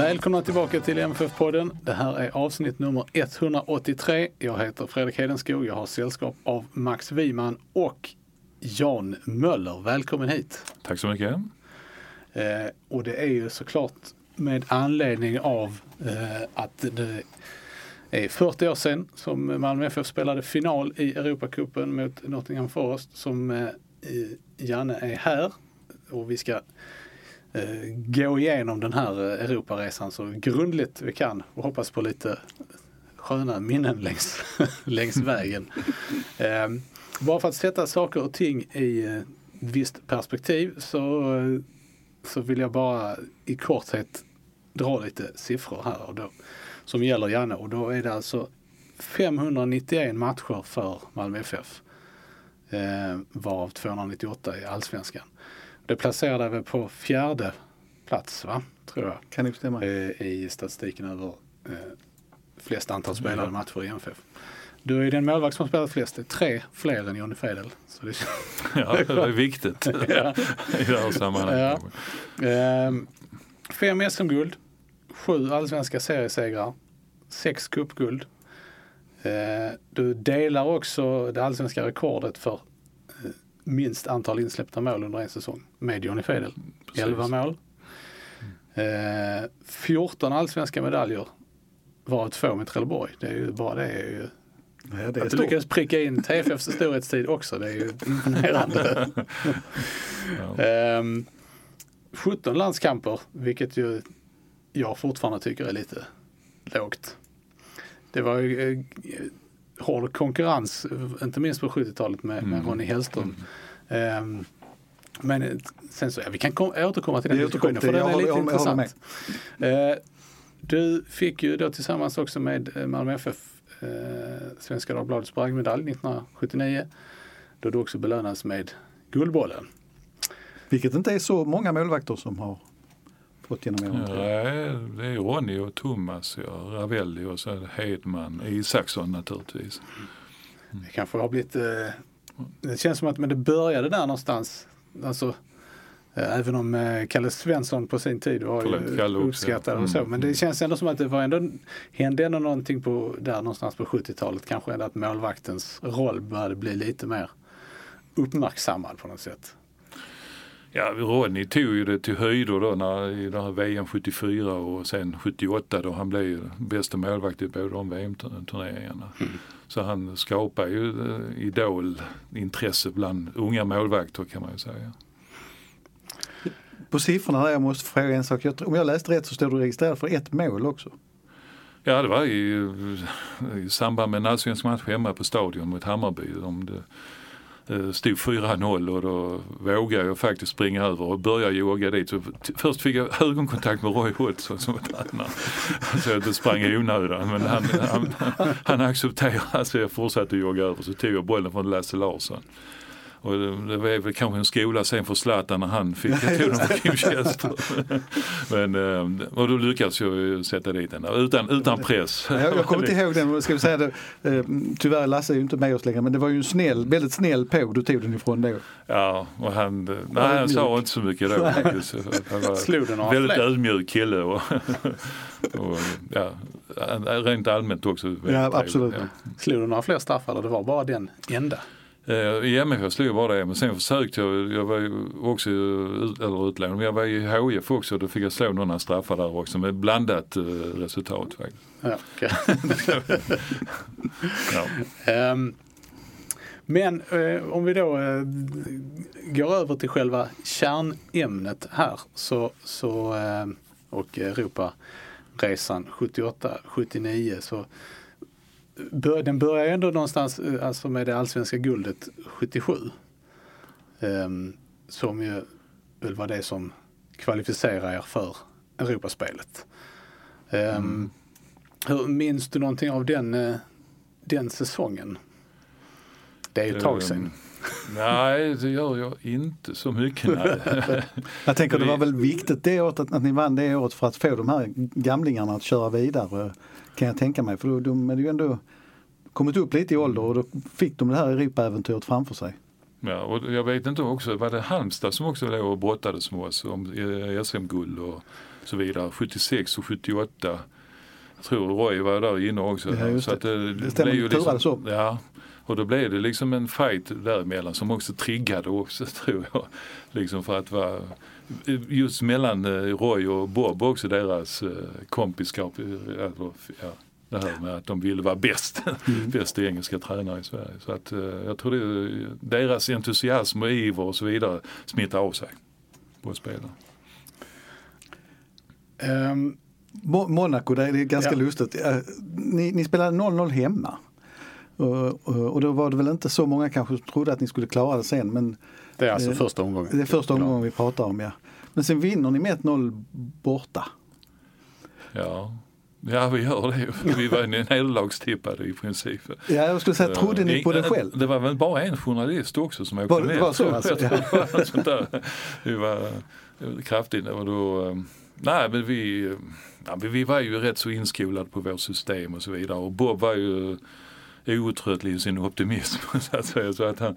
Välkomna tillbaka till MFF-podden. Det här är avsnitt nummer 183. Jag heter Fredrik Hedenskog. Jag har sällskap av Max Wiman och Jan Möller. Välkommen hit. Tack så mycket. Eh, och det är ju såklart med anledning av eh, att det är 40 år sedan som Malmö FF spelade final i Europacupen mot Nottingham Forest som eh, Janne är här och vi ska Eh, gå igenom den här eh, Europaresan så grundligt vi kan och hoppas på lite sköna minnen längs, längs vägen. Eh, bara för att sätta saker och ting i ett visst perspektiv så, så vill jag bara i korthet dra lite siffror här och då, som gäller Janne och då är det alltså 591 matcher för Malmö FF. Eh, varav 298 i allsvenskan. Det placerade vi på fjärde plats, va? tror jag. Kan det stämma? Eh, I statistiken över eh, flest antal spelade matcher i MFF. Du är den målvakt som har spelat flest. Det är tre fler än Johnny Fedel. Så det... Ja, det är viktigt ja. i det här sammanhanget. Ja. Eh, fem SM-guld, sju allsvenska seriesegrar, sex cupguld. Eh, du delar också det allsvenska rekordet för minst antal insläppta mål under en säsong med Johnny Fedel. Precis. 11 mål. Eh, 14 allsvenska medaljer varav två med Trelleborg. Det är ju bara det är ju Ja, det att du lyckades pricka in TFFs storhetstid också, det är ju imponerande. Ehm, 17 landskamper, vilket ju jag fortfarande tycker är lite lågt. Det var ju eh, hård konkurrens, inte minst på 70-talet med, med Mm. Ronny Hellström. Ehm, men eh, sen så, ja, vi kan kom, återkomma till den diskussionen för den det. är lite intressant. Eh, du fick ju då tillsammans också med eh, Malmö FF eh, Svenska Dagbladets bragdmedalj 1979. Då du också belönades med Guldbollen. Vilket inte är så många målvakter som har fått genom åren. Nej, det är Ronny och Thomas, ja, Ravelli och så Hedman, Isaksson naturligtvis. Det kanske har blivit, eh, det känns som att men det började där någonstans. Alltså, eh, även om eh, Kalle Svensson på sin tid var Förlåt, uppskattad ja. och så. Mm. Men det känns ändå som att det var ändå, hände ändå någonting på, där någonstans på 70-talet. Kanske att målvaktens roll började bli lite mer uppmärksammad på något sätt. Ja, Ronny tog ju det till höjder då när, i det här VM 74 och sen 78 då han blev ju bästa målvakt i båda de VM-turneringarna. Så han skapar ju eh, idolintresse bland unga målvakter kan man ju säga. På siffrorna där jag måste fråga en sak. Om jag läste rätt så står du registrerad för ett mål också. Ja, det var i, i samband med en allsvensk match hemma på Stadion mot Hammarby. Om det Eh, stod 4-0 och då vågade jag faktiskt springa över och börja jogga dit. Så först fick jag ögonkontakt med Roy Hodgson som var tränare. Så att inte sprang i onödan. Men han, han, han accepterade så jag fortsatte jogga över. Så tog jag bollen från Lasse Larsson. Och det, var väl kanske en skola sen för Zlatan när han fick den på Kim Källström. Men, eh, och då lyckades jag sätta dit den där utan, utan press. Jag, jag kommer inte ihåg den, ska vi säga det, eh, tyvärr Lasse är ju inte med oss längre men det var ju en snäll, väldigt snäll på du tog den ifrån då. Ja, och han, nej, han sa inte så mycket då. Han var några väldigt ödmjuk kille. Och, och, ja, rent allmänt också. Ja, absolut. ja. Slog du några fler straffar eller det var bara den enda? Eh, I MFF slog jag bara det, men sen försökte jag, jag var ju också eller utlånad, men jag var i HIF också och då fick jag slå några straffar där också med blandat eh, resultat faktiskt. Ja, okej. Ja. Ehm, men eh, om vi då eh, går över till själva kärnämnet här så, så, eh, och Europaresan 78-79 så den börjar ändå någonstans eh, alltså med det allsvenska guldet 77. Ehm, som ju väl var det som kvalificerar er för Europaspelet. Ehm, hur, minns du någonting av den, eh, den säsongen? Det är ju ett tag sedan. Ehm, Nej, det gör jag inte så mycket. Nej. Jag tänker det var väl viktigt det året att, att ni vann det året för att få de här gamlingarna att köra vidare kan jag tänka mig. För då, de är ju ändå kommit upp lite i ålder och då fick de det här Europaäventyret framför sig. Ja, och jag vet inte också, var det Halmstad som också låg och brottades med oss om eh, SM-guld och så vidare. 76 och 78. Jag tror Roy var där inne också. Ja, så att det, Det stämmer, blev ju turades om. Ja, och då blev det liksom en fight däremellan som också triggade också tror jag. Liksom för att vara just mellan eh, Roy och Bob också deras eh, kompiskap. eh, eller, Ja, det här med att de ville vara bäst, Mm. bästa engelska tränare i Sverige. Så att jag tror det, deras entusiasm och iver och så vidare smittar av sig på spelarna. Mo- Monaco, det är ganska Ja. lustigt. Ni, ni spelade 0-0 hemma. Och, och, och då var det väl inte så många kanske som trodde att ni skulle klara det sen. Men det är alltså Eh, första omgången. det är första omgången vi pratar om ja. Men sen vinner ni med 1-0 borta. Ja. ja, vi gör det. Vi var nederlagstippade i princip. Ja, jag skulle säga, trodde ni på det själv? Det var väl bara en journalist också som åkte Var med. det var så alltså? Jag tror något sånt där. Det var, kraftigt. Och då, eh, nej, men vi, eh, ja, vi var ju rätt så inskolade på vårt system och så vidare. Och Bob var ju outtröttlig i sin optimism. Så att, säga. Så att han,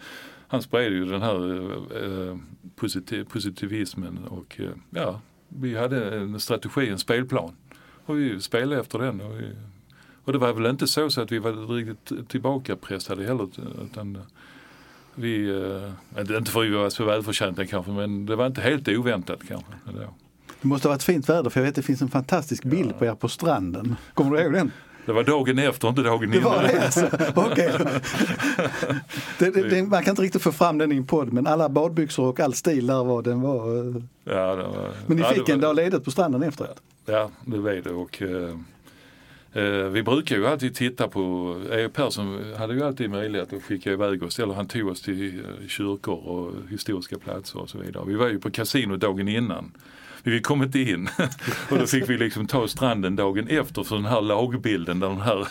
han spred ju den här eh, positiv, positivismen och eh, ja, vi hade en strategi, en spelplan. Och vi spelade efter den. Och, vi, och det var väl inte så, så att vi var riktigt tillbakapressade heller. Utan vi, eh, inte för att vi var så välförtjänta kanske, men det var inte helt oväntat kanske. Det måste ha varit fint väder för jag vet att det finns en fantastisk bild på er på stranden. Kommer du ihåg den? Det var dagen efter, inte dagen Det innan. det alltså? Okej. Det, det, man kan inte riktigt få fram den i en podd men alla badbyxor och all stil där var den var. eh, Ja, var, Men ni ja, fick en dag ledigt på stranden efteråt? Ja, det var det. Och, eh, eh, vi brukar ju alltid titta på, E. Persson hade ju alltid möjlighet att skicka iväg oss, eller han tog oss till eh, kyrkor och historiska platser och så vidare. Vi var ju på kasino dagen innan. Vi kom inte in och då fick vi liksom ta stranden dagen efter för den här lagbilden, den här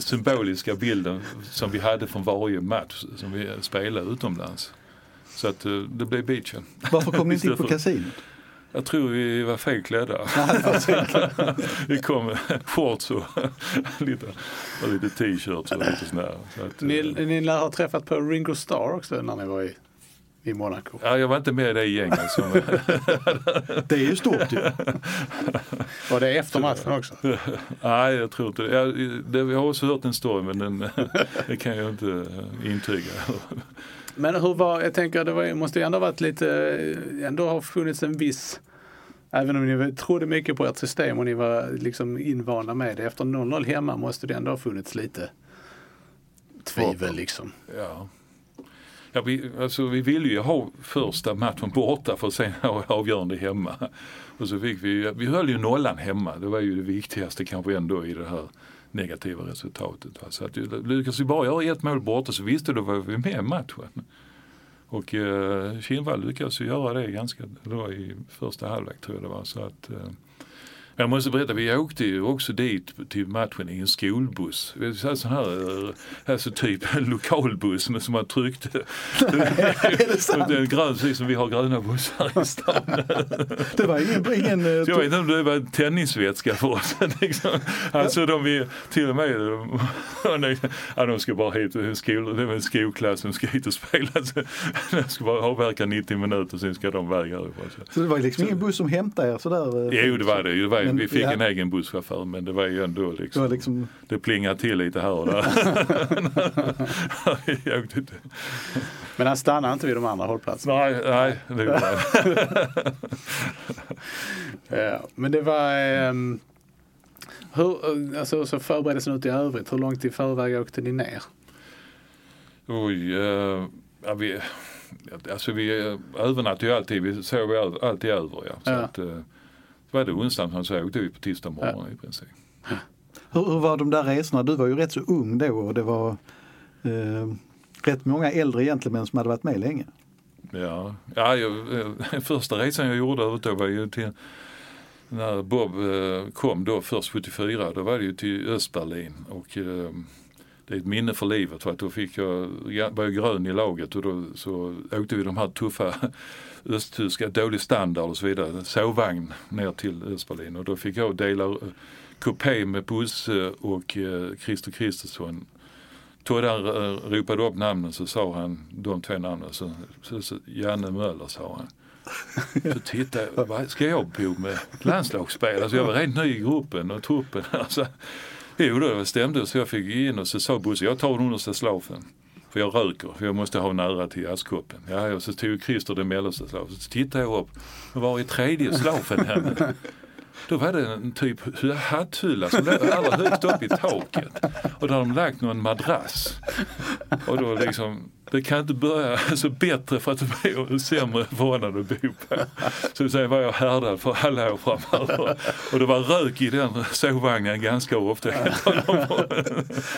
symboliska bilden som vi hade från varje match som vi spelade utomlands. Så att eh, det blev beachen. Varför kom ni inte in på kasinot? Jag tror vi var felklädda. vi kom med shorts och lite, och lite t-shirts och lite sådär. Så att, Ni, eh, ni lär ha träffat på Ringo Starr också när ni var i, i Monaco. ja, jag var inte med i det gänget. Som, Det är ju stort ju. Var det efter matchen också? nej, jag tror inte det. Jag, det. Jag har också hört en story men den, det kan jag inte eh, intyga. Men hur var, jag tänker det var, måste ju ändå varit lite, ändå ha funnits en viss Även om ni trodde mycket på ert system och ni var liksom invanda med det. Efter 0-0 hemma måste det ändå ha funnits lite tvivel liksom. Ja. Ja, vi, alltså, vi ville ju ha första matchen borta för att sen ha avgörande hemma. Och så fick vi, vi höll ju nollan hemma. Det var ju det viktigaste kanske ändå i det här negativa resultatet. Så att eh, lyckades vi bara göra ett mål borta så visste du var vi med i matchen. Och eh, Kindvall lyckades ju göra det ganska, det i första halvlek tror jag det var. Så att, eh, jag måste berätta, vi åkte ju också dit till matchen i en skolbuss. Vi hade sån här, eh, alltså typ en lokalbuss men som man tryckte. Det är grön, precis som vi har gröna bussar i stan. Det var ingen, ingen eh, Så jag vet inte om det var en tennisvätska för oss. liksom. Alltså de är till och med, ja, de ska bara hit, en skol, det var en skolklass som ska hit och spela. Så de ska bara avverka 90 minuter sen ska de härifrån. Så. Så det var liksom ingen buss som hämtade er sådär? eh, Jo det var det, det var, Men, vi fick ja. en egen busschaufför men det var ju ändå Det liksom, var liksom det plingade till lite här och där. Men han stannade inte vid de andra hållplatserna. nej, nej, det var Ja, men det var, ehm, Hur, alltså, så förberedelsen ut i övrigt, hur långt i förväg åkte ni ner? Oj, eh, ja, vi, alltså vi eh, övernattade ju alltid, vi sov ju all- alltid över ja. Så Ja. att, eh, var det onsdagen så åkte vi på tisdag morgon i princip. Hur, hur var de där resorna? Du var ju rätt så ung då och det var eh, rätt många äldre gentlemän som hade varit med länge. Ja, ja jag, eh, första resan jag gjorde då var ju till när Bob eh, kom då först 74 då var det ju till Östberlin och eh, det är ett minne för livet för att då fick jag, jag var ju grön i laget och då så åkte vi de här tuffa östtyska, dålig standard och så vidare, sovvagn ner till Östberlin och då fick jag dela eh, kupé med Bosse och eh, Christer Kristersson Torran uh, ropade upp namnen så sa han de två namnen. Så, så, så, Janne Möller sa han. Så tittade jag, vad ska jag bo med landslagsspelare? Alltså jag var rent ny i gruppen och truppen. Alltså, jo det stämde så jag fick in och så sa Bosse, jag tar den understa slafen. För jag röker, för jag måste ha nära till askkoppen. Ja, och så tog Christer den mellersta slafen. Så tittade jag upp, var är tredje slafen henne? Då var det en typ hatthylla som låg allra högst upp i taket. Och där de lagt någon madrass. Och då liksom, det kan inte börja så bättre för att det blir en sämre förhållande att bo på. Så sen var jag härdad för alla år framöver. Och det var rök i den sovvagnen ganska ofta.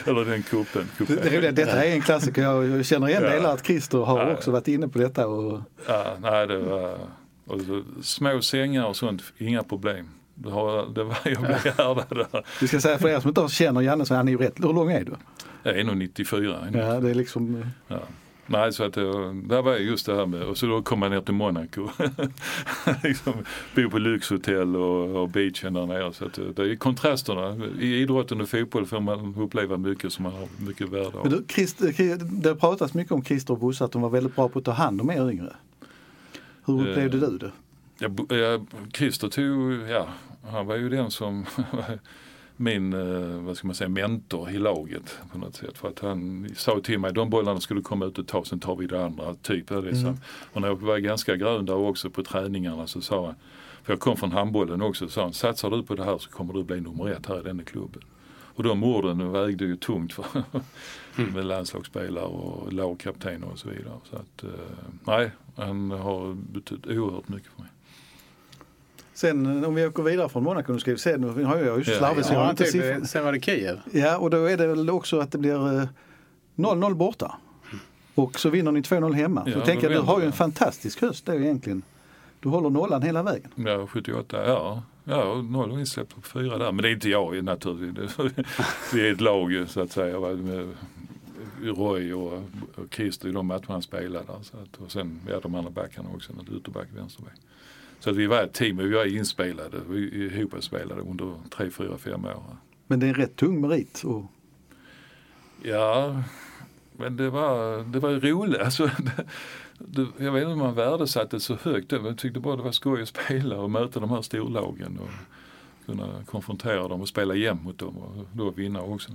Eller den kuppen. Det, det detta är en klassiker. Jag, känner igen Ja. delar att Christer har Ja. också varit inne på detta. Och, Ja, nej, det var och så, små sängar och sånt, inga problem. Det, har, det var, jag blev härdad där. vi ska säga för er som inte känner Janne så är han är ju rätt. Hur lång är du? Jag är nog 94. Ja, det är liksom, eh, Ja. Nej, så att det, där var just det här med, och så då kom man ner till Monaco. liksom, bo på lyxhotell och, och beachen där nere. Så att det, det är kontrasterna. I idrotten och fotboll får man uppleva mycket som man har mycket värde Men av. du, Christer, det har pratats mycket om Christer och Bosse att de var väldigt bra på att ta hand om er yngre. Hur Eh, upplevde du det? Ja, Christer tog, ja, han var ju den som min, eh, vad ska man säga, mentor i laget på något sätt. För att han sa till mig, de bollarna skulle komma ut och ta, sen tar vi det andra. Typ det så. Mm. Och när jag var ganska grön där också på träningarna så sa han, för jag kom från handbollen också, så sa han, satsar du på det här så kommer du bli nummer ett här i denna klubben. Och de orden vägde ju tungt för med landslagsspelare och lagkaptener och så vidare. Så att, eh, nej, han har betytt oerhört mycket för mig. Sen eh, om vi åker vidare från Monaco, nu ska vi se, nu har jag ju så Ja. slarvigt så Ja, inte typ, siffror. sen var det Kiev. Ja, och då är det väl också att det blir eh, 0-0 borta. Och så vinner ni 2-0 hemma. Så Ja, tänker jag, du har ju en fantastisk höst då egentligen. Du håller nollan hela vägen. Ja, 78, ja. Ja, noll insläppt på fyra där. Men det är inte jag naturligtvis. Vi är ett lag så att säga. Med Roy och, Christer i de matcherna han spelade. Så att, och sen ja, de andra backarna också, ytterback, vänsterback. Så att vi var ett team och vi var inspelade, vi är ihopspelade under tre, fyra, fem år. Men det är en rätt tung merit. Och, Ja, men det var, det var roligt. Alltså, det, det, jag vet inte om man värdesatte det så högt men jag tyckte bara det var skoj att spela och möta de här storlagen och kunna konfrontera dem och spela jämnt mot dem och då vinna också.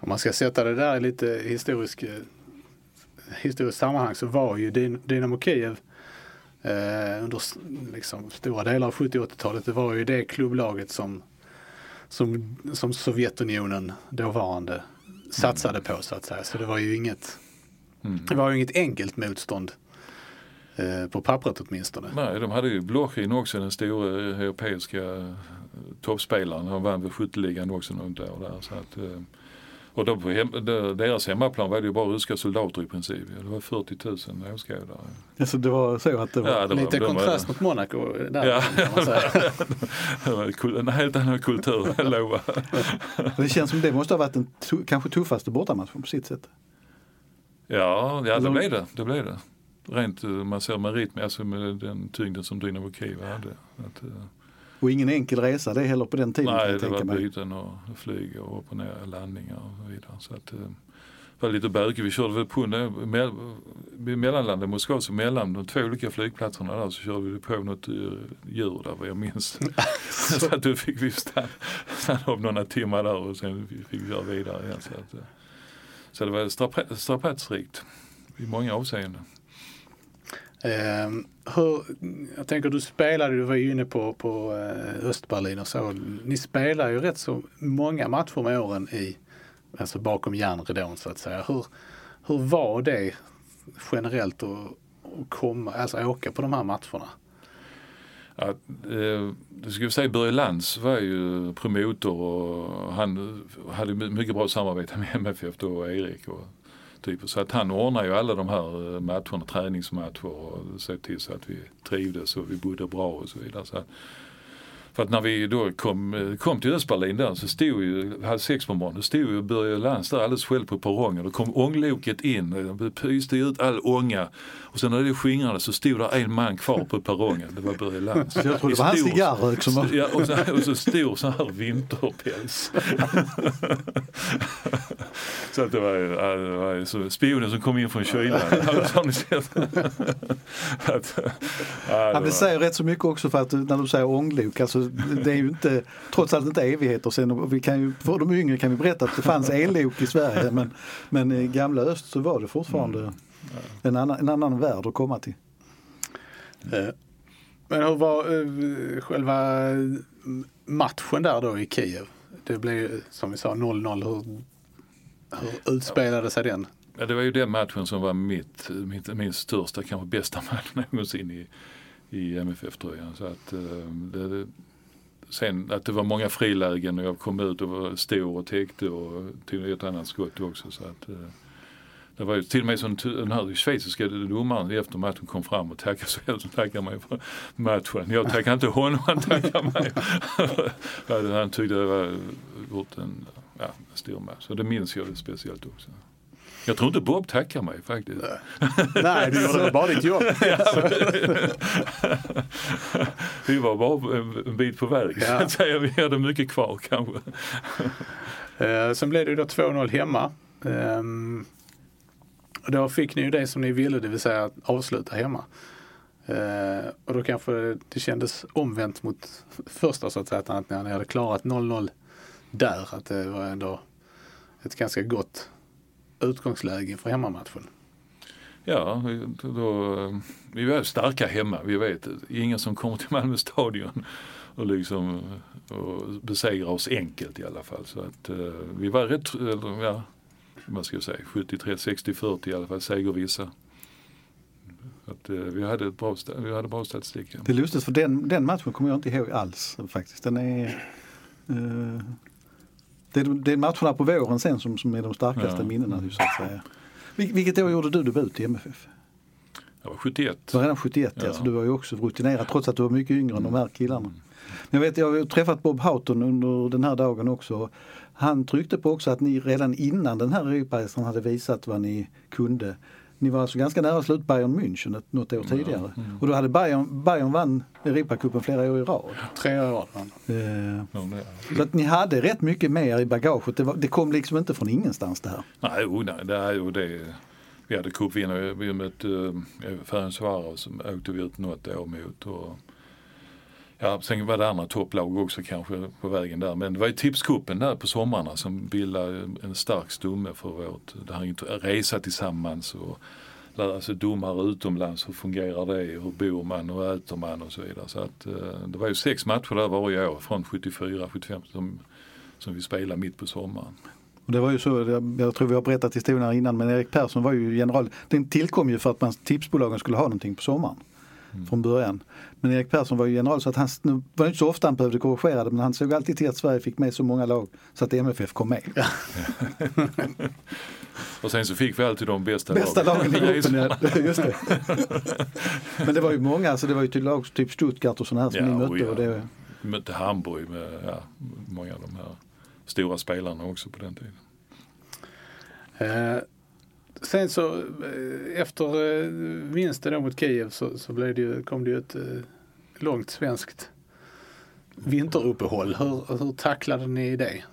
Om man ska sätta det där i lite historisk, historiskt sammanhang så var ju Dyn- Dynamo Kiev eh, under liksom, stora delar av 70 80-talet, det var ju det klubblaget som, som, som Sovjetunionen dåvarande satsade på så att säga. Så det var ju inget, Mm. det var ju inget enkelt motstånd. Eh, på pappret åtminstone. Nej, de hade ju Blochin också, den stora europeiska eh, toppspelaren. Han vann väl skytteligan också något år där. Så att, eh, och då på hem, de- deras hemmaplan var det ju bara ryska soldater i princip. Det var 40 000 åskådare. alltså det var så att det var, Ja, det var- Lite de var- kontrast mot Monaco där Ja. kan man säga. Det var kul- en helt annan kultur, jag lovar. det känns som det måste ha varit den kanske tuffaste bortamatchen på sitt sätt. Ja, ja det blev det. det, blev det. Rent eh, man ser med rytm, alltså med den tyngden som Dynamo Kiev hade. Att, eh, Och ingen enkel resa det heller på den tiden nej, det var byten och flyg och upp och ner landningar och så vidare. Så att, eh, det var lite bökigt. Vi körde väl på när, med, i Moskva, så mellan de två olika flygplatserna där så körde vi på något eh, djur där vad jag minns. så att då fick vi stanna, stanna upp några timmar där och sen fick vi köra vidare igen. Så, att, eh, så det var strapats- strapatsrikt i många avseenden. Eh, hur, jag tänker du spelade, du var ju inne på, på eh, Östberlin och så. Ni spelar ju rätt så många matcher med åren i, alltså bakom järnridån så att säga. Hur, hur var det generellt att, att komma, alltså åka på de här matcherna? Ja, eh, det ska vi säga Börje Lantz var ju promotor och han hade mycket bra samarbete med MFF då och Erik. Och, typ. Så att han ordnade ju alla de här eh, matcherna, träningsmatcher och såg till så att vi trivdes och vi bodde bra och så vidare. Så för att när vi då kom, kom till Östberlin där så stod ju, halv sex på morgonen, stod ju Börje Lantz där alldeles själv på perrongen. Då kom ångloket in, det pyste ut all ånga. Och sen när det skingrade så stod där en man kvar på perrongen, det var Börje Lantz. Jag tror det var hans cigarrök som var... Ja, och så, och så stor så här vinterpäls. så att det var, det var så, spionen som kom in från kylan. Har ni sett? att, ja, det säger rätt så mycket också för att när du säger ånglok, alltså det är ju inte, trots allt inte evigheter sen. Och vi kan ju, för de yngre kan vi berätta att det fanns ellok i Sverige men, men i gamla öst så var det fortfarande mm. en, annan, en annan värld att komma till. Eh, men hur var uh, själva matchen där då i Kiev? Det blev som vi sa 0-0. Hur, hur utspelade sig den? Ja, det var ju den matchen som var mitt, mitt, min största, kanske bästa match någonsin i, i MFF-tröjan. Så att, det, sen att det var många frilägen och jag kom ut och var stor och täckte och tog ett annat skott också. Så att, eh, det var ju till och med som den här schweiziska domaren efter matchen kom fram och tackade så jag tackade mig för matchen. Jag tackade inte honom, han tackade mig. han tyckte det var gjort en ja, stor match. Så det minns jag speciellt också. Jag tror inte Bob tackar mig faktiskt. Nej, du gjorde bara ditt jobb. vi var bara en bit på väg. Ja. säga. Vi hade mycket kvar kanske. Eh, sen blev det då 2-0 hemma. Och då fick ni ju det som ni ville, det vill säga att avsluta hemma. Uh, och då kanske det kändes omvänt mot första så att säga, att ni hade klarat 0-0 där. Att det var ändå ett ganska gott utgångsläge för hemmamatchen. Ja, då, vi var starka hemma. Vi vet ingen som kommer till Malmö stadion och liksom och besegrar oss enkelt i alla fall. Så att uh, vi var rätt, ja, vad ska jag säga, 73, 60, 40 i alla fall segervissa. Att, uh, vi, hade ett bra, vi hade bra statistik. Ja. Det är lustigt för den, den matchen kommer jag inte ihåg alls faktiskt. Den är, uh, det, är det är matcherna på våren sen som, som är de starkaste ja. minnena. Så att säga. Vil, vilket år gjorde du debut i MFF? Jag var 71. Det var redan 71 ja. så du var ju också rutinerad trots att du var mycket yngre än de här killarna. Mm. Men jag vet, jag har träffat Bob Houghton under den här dagen också. Han tryckte på också att ni redan innan den här Europaresan hade visat vad ni kunde. Ni var alltså ganska nära slut Bayern München ett, något år tidigare. Mm. Och då hade Bayern, Bayern vann Europacupen flera år i rad. Tre år i rad. Eh, så att ni hade rätt mycket mer i bagaget. Det, var, det kom liksom inte från ingenstans det här. Nej, oh, nej det är ju det. Vi hade cupvinnare, vi mötte uh, Ferencvaros som åkte vi ut något år mot. Och, Ja, sen var det andra topplag också kanske på vägen där. Men det var ju tipskuppen där på sommarna som bildade en stark stomme för vårt, det här resa tillsammans och lära sig domare utomlands, hur fungerar det, hur bor man och äter man och så vidare. Så att, eh, det var ju sex matcher där varje år från 74, 75 som, som vi spelade mitt på sommaren. Och det var ju så, jag tror vi har berättat historien här innan, men Erik Persson var ju general. Den tillkom ju för att man, tipsbolagen skulle ha någonting på sommaren mm. från början. Men Erik Persson var ju general så att han, nu var inte så ofta han behövde korrigera det men han såg alltid till att Sverige fick med så många lag så att MFF kom med. Ja. och sen så fick vi alltid de bästa, bästa lagen. i gruppen. ja, just det. men det var ju många, alltså det var ju till lag typ Stuttgart och sådana här som ja, ni mötte. Och det... Vi mötte Hamburg med ja, många av de här stora spelarna också på den tiden. Uh sen så eh, efter eh, vinsten mot Kiev så, så blev det ju, kom det ju ett eh, långt svenskt vinteruppehåll. Hur, hur tacklade ni det?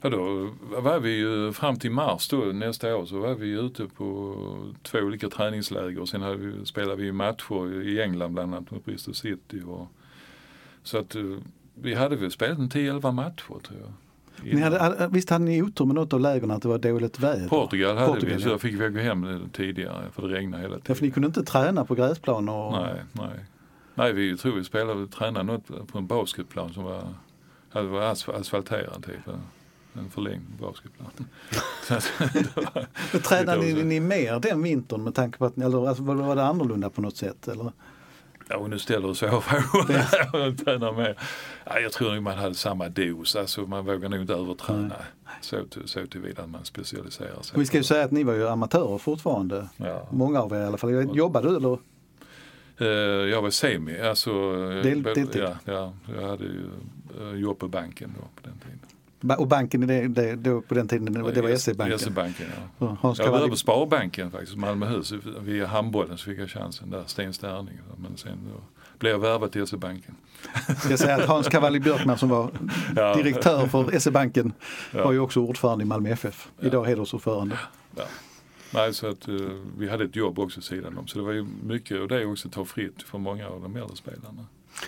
Ja, då var vi ju fram till mars då, nästa år så var vi ute på två olika träningsläger och sen hade vi, spelade vi matcher i England bland annat mot Bristol City. Och, så att vi hade väl spelat en 10-11 matcher tror jag. Ni hade, visst hade ni otur med något av lägren att det var dåligt väder? Portugal hade Portugal, vi, så ja. jag fick vi gå hem tidigare för det regnade hela Ja, för ni tiden. kunde inte träna på gräsplan och... Nej, nej. Nej, vi tror vi spelade, tränade något på en basketplan som var, var asf- asfalterad typ. En förlängd basketplan. Tränade ni, ni mer den vintern med tanke på att eller alltså, var det annorlunda på något sätt? Eller? Och nu ställer du svåra frågor. Ja, jag tror nog man hade samma dos. Alltså, man vågar nog inte överträna så, till, så tillvida att man specialiserar sig. Vi ska ju säga att ni var ju amatörer fortfarande. Ja. Många av er i alla fall. Jobbade du eller? Eh, Jag var semi, alltså. eh, Del- bo- deltid? Ja, ja, jag hade ju eh, jobb på banken då på den tiden. Och banken det, det, då, på den tiden, det var, det var SE-banken. SE-banken, ja. Så Hans Jag var över Sparbanken faktiskt, Malmöhus. Via handbollen så fick jag chansen där, Sten Sterning. Men sen då blev jag värvad till SE-banken. jag säga att Hans Cavalli Björkman som var Ja. direktör för SE-banken Ja. var ju också ordförande i Malmö FF. Idag hedersordförande. Ja. Nej, så att eh, vi hade ett jobb också sidan om. Så det var ju mycket och det också ta fritt för många av de äldre spelarna.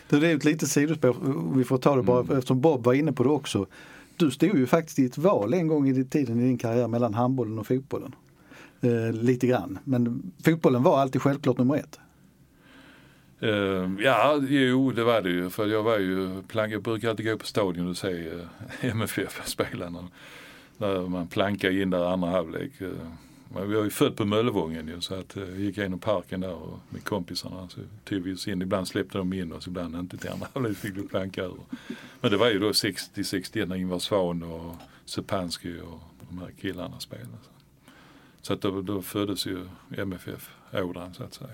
Det är ju ett litet sidospår, vi får ta det bara Mm. eftersom Bob var inne på det också. Du stod ju faktiskt i ett val en gång i tiden i din karriär mellan handbollen och fotbollen. Eh, lite grann, men fotbollen var alltid självklart nummer ett. Eh, ja, jo det var det ju. För jag var ju, plank, jag brukar alltid gå på stadion och se eh, uh, MFF-spelarna. När man plankar in där andra halvlek. Eh. Men vi var ju född på Möllevången ju så att uh, gick jag genom parken där och med kompisarna så tog vi oss in. Ibland släppte de in oss, ibland inte till andra halvlek fick vi planka över. Men det var ju då 60-61 när Ingvar Svan och Sepansky och de här killarna spelade. Så, att då, då föddes ju MFF-ådran så att säga.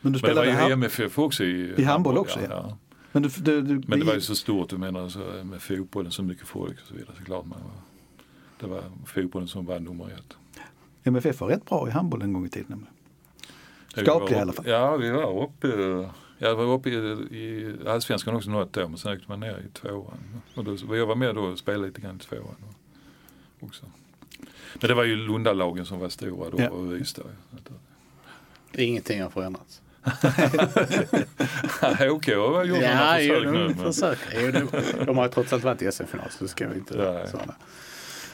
Men du Men det var spelade ju MFF också i, I handboll också, ja. men du, du, du, Men det var ju så stort, du menar så, med fotbollen, så mycket folk och så vidare. Så klart man var, det var fotbollen som var nummer ett. MFF var rätt bra i handboll en gång i tiden. nämligen. Vi Skaplig var i alla upp- fall. Ja, vi var uppe, jag var uppe i, i allsvenskan också något år, men sen åkte man ner i tvåan. Och då, jag var med då och spelade lite grann i tvåan också. Men det var ju Lundalagen som var stora då Ja. och Ystad. Ingenting har förändrats. HK har gjort några Ja, jo, försök de nu. Men, försöker. Jo, de, de har trots allt varit i SM-final så det ska vi inte Ja,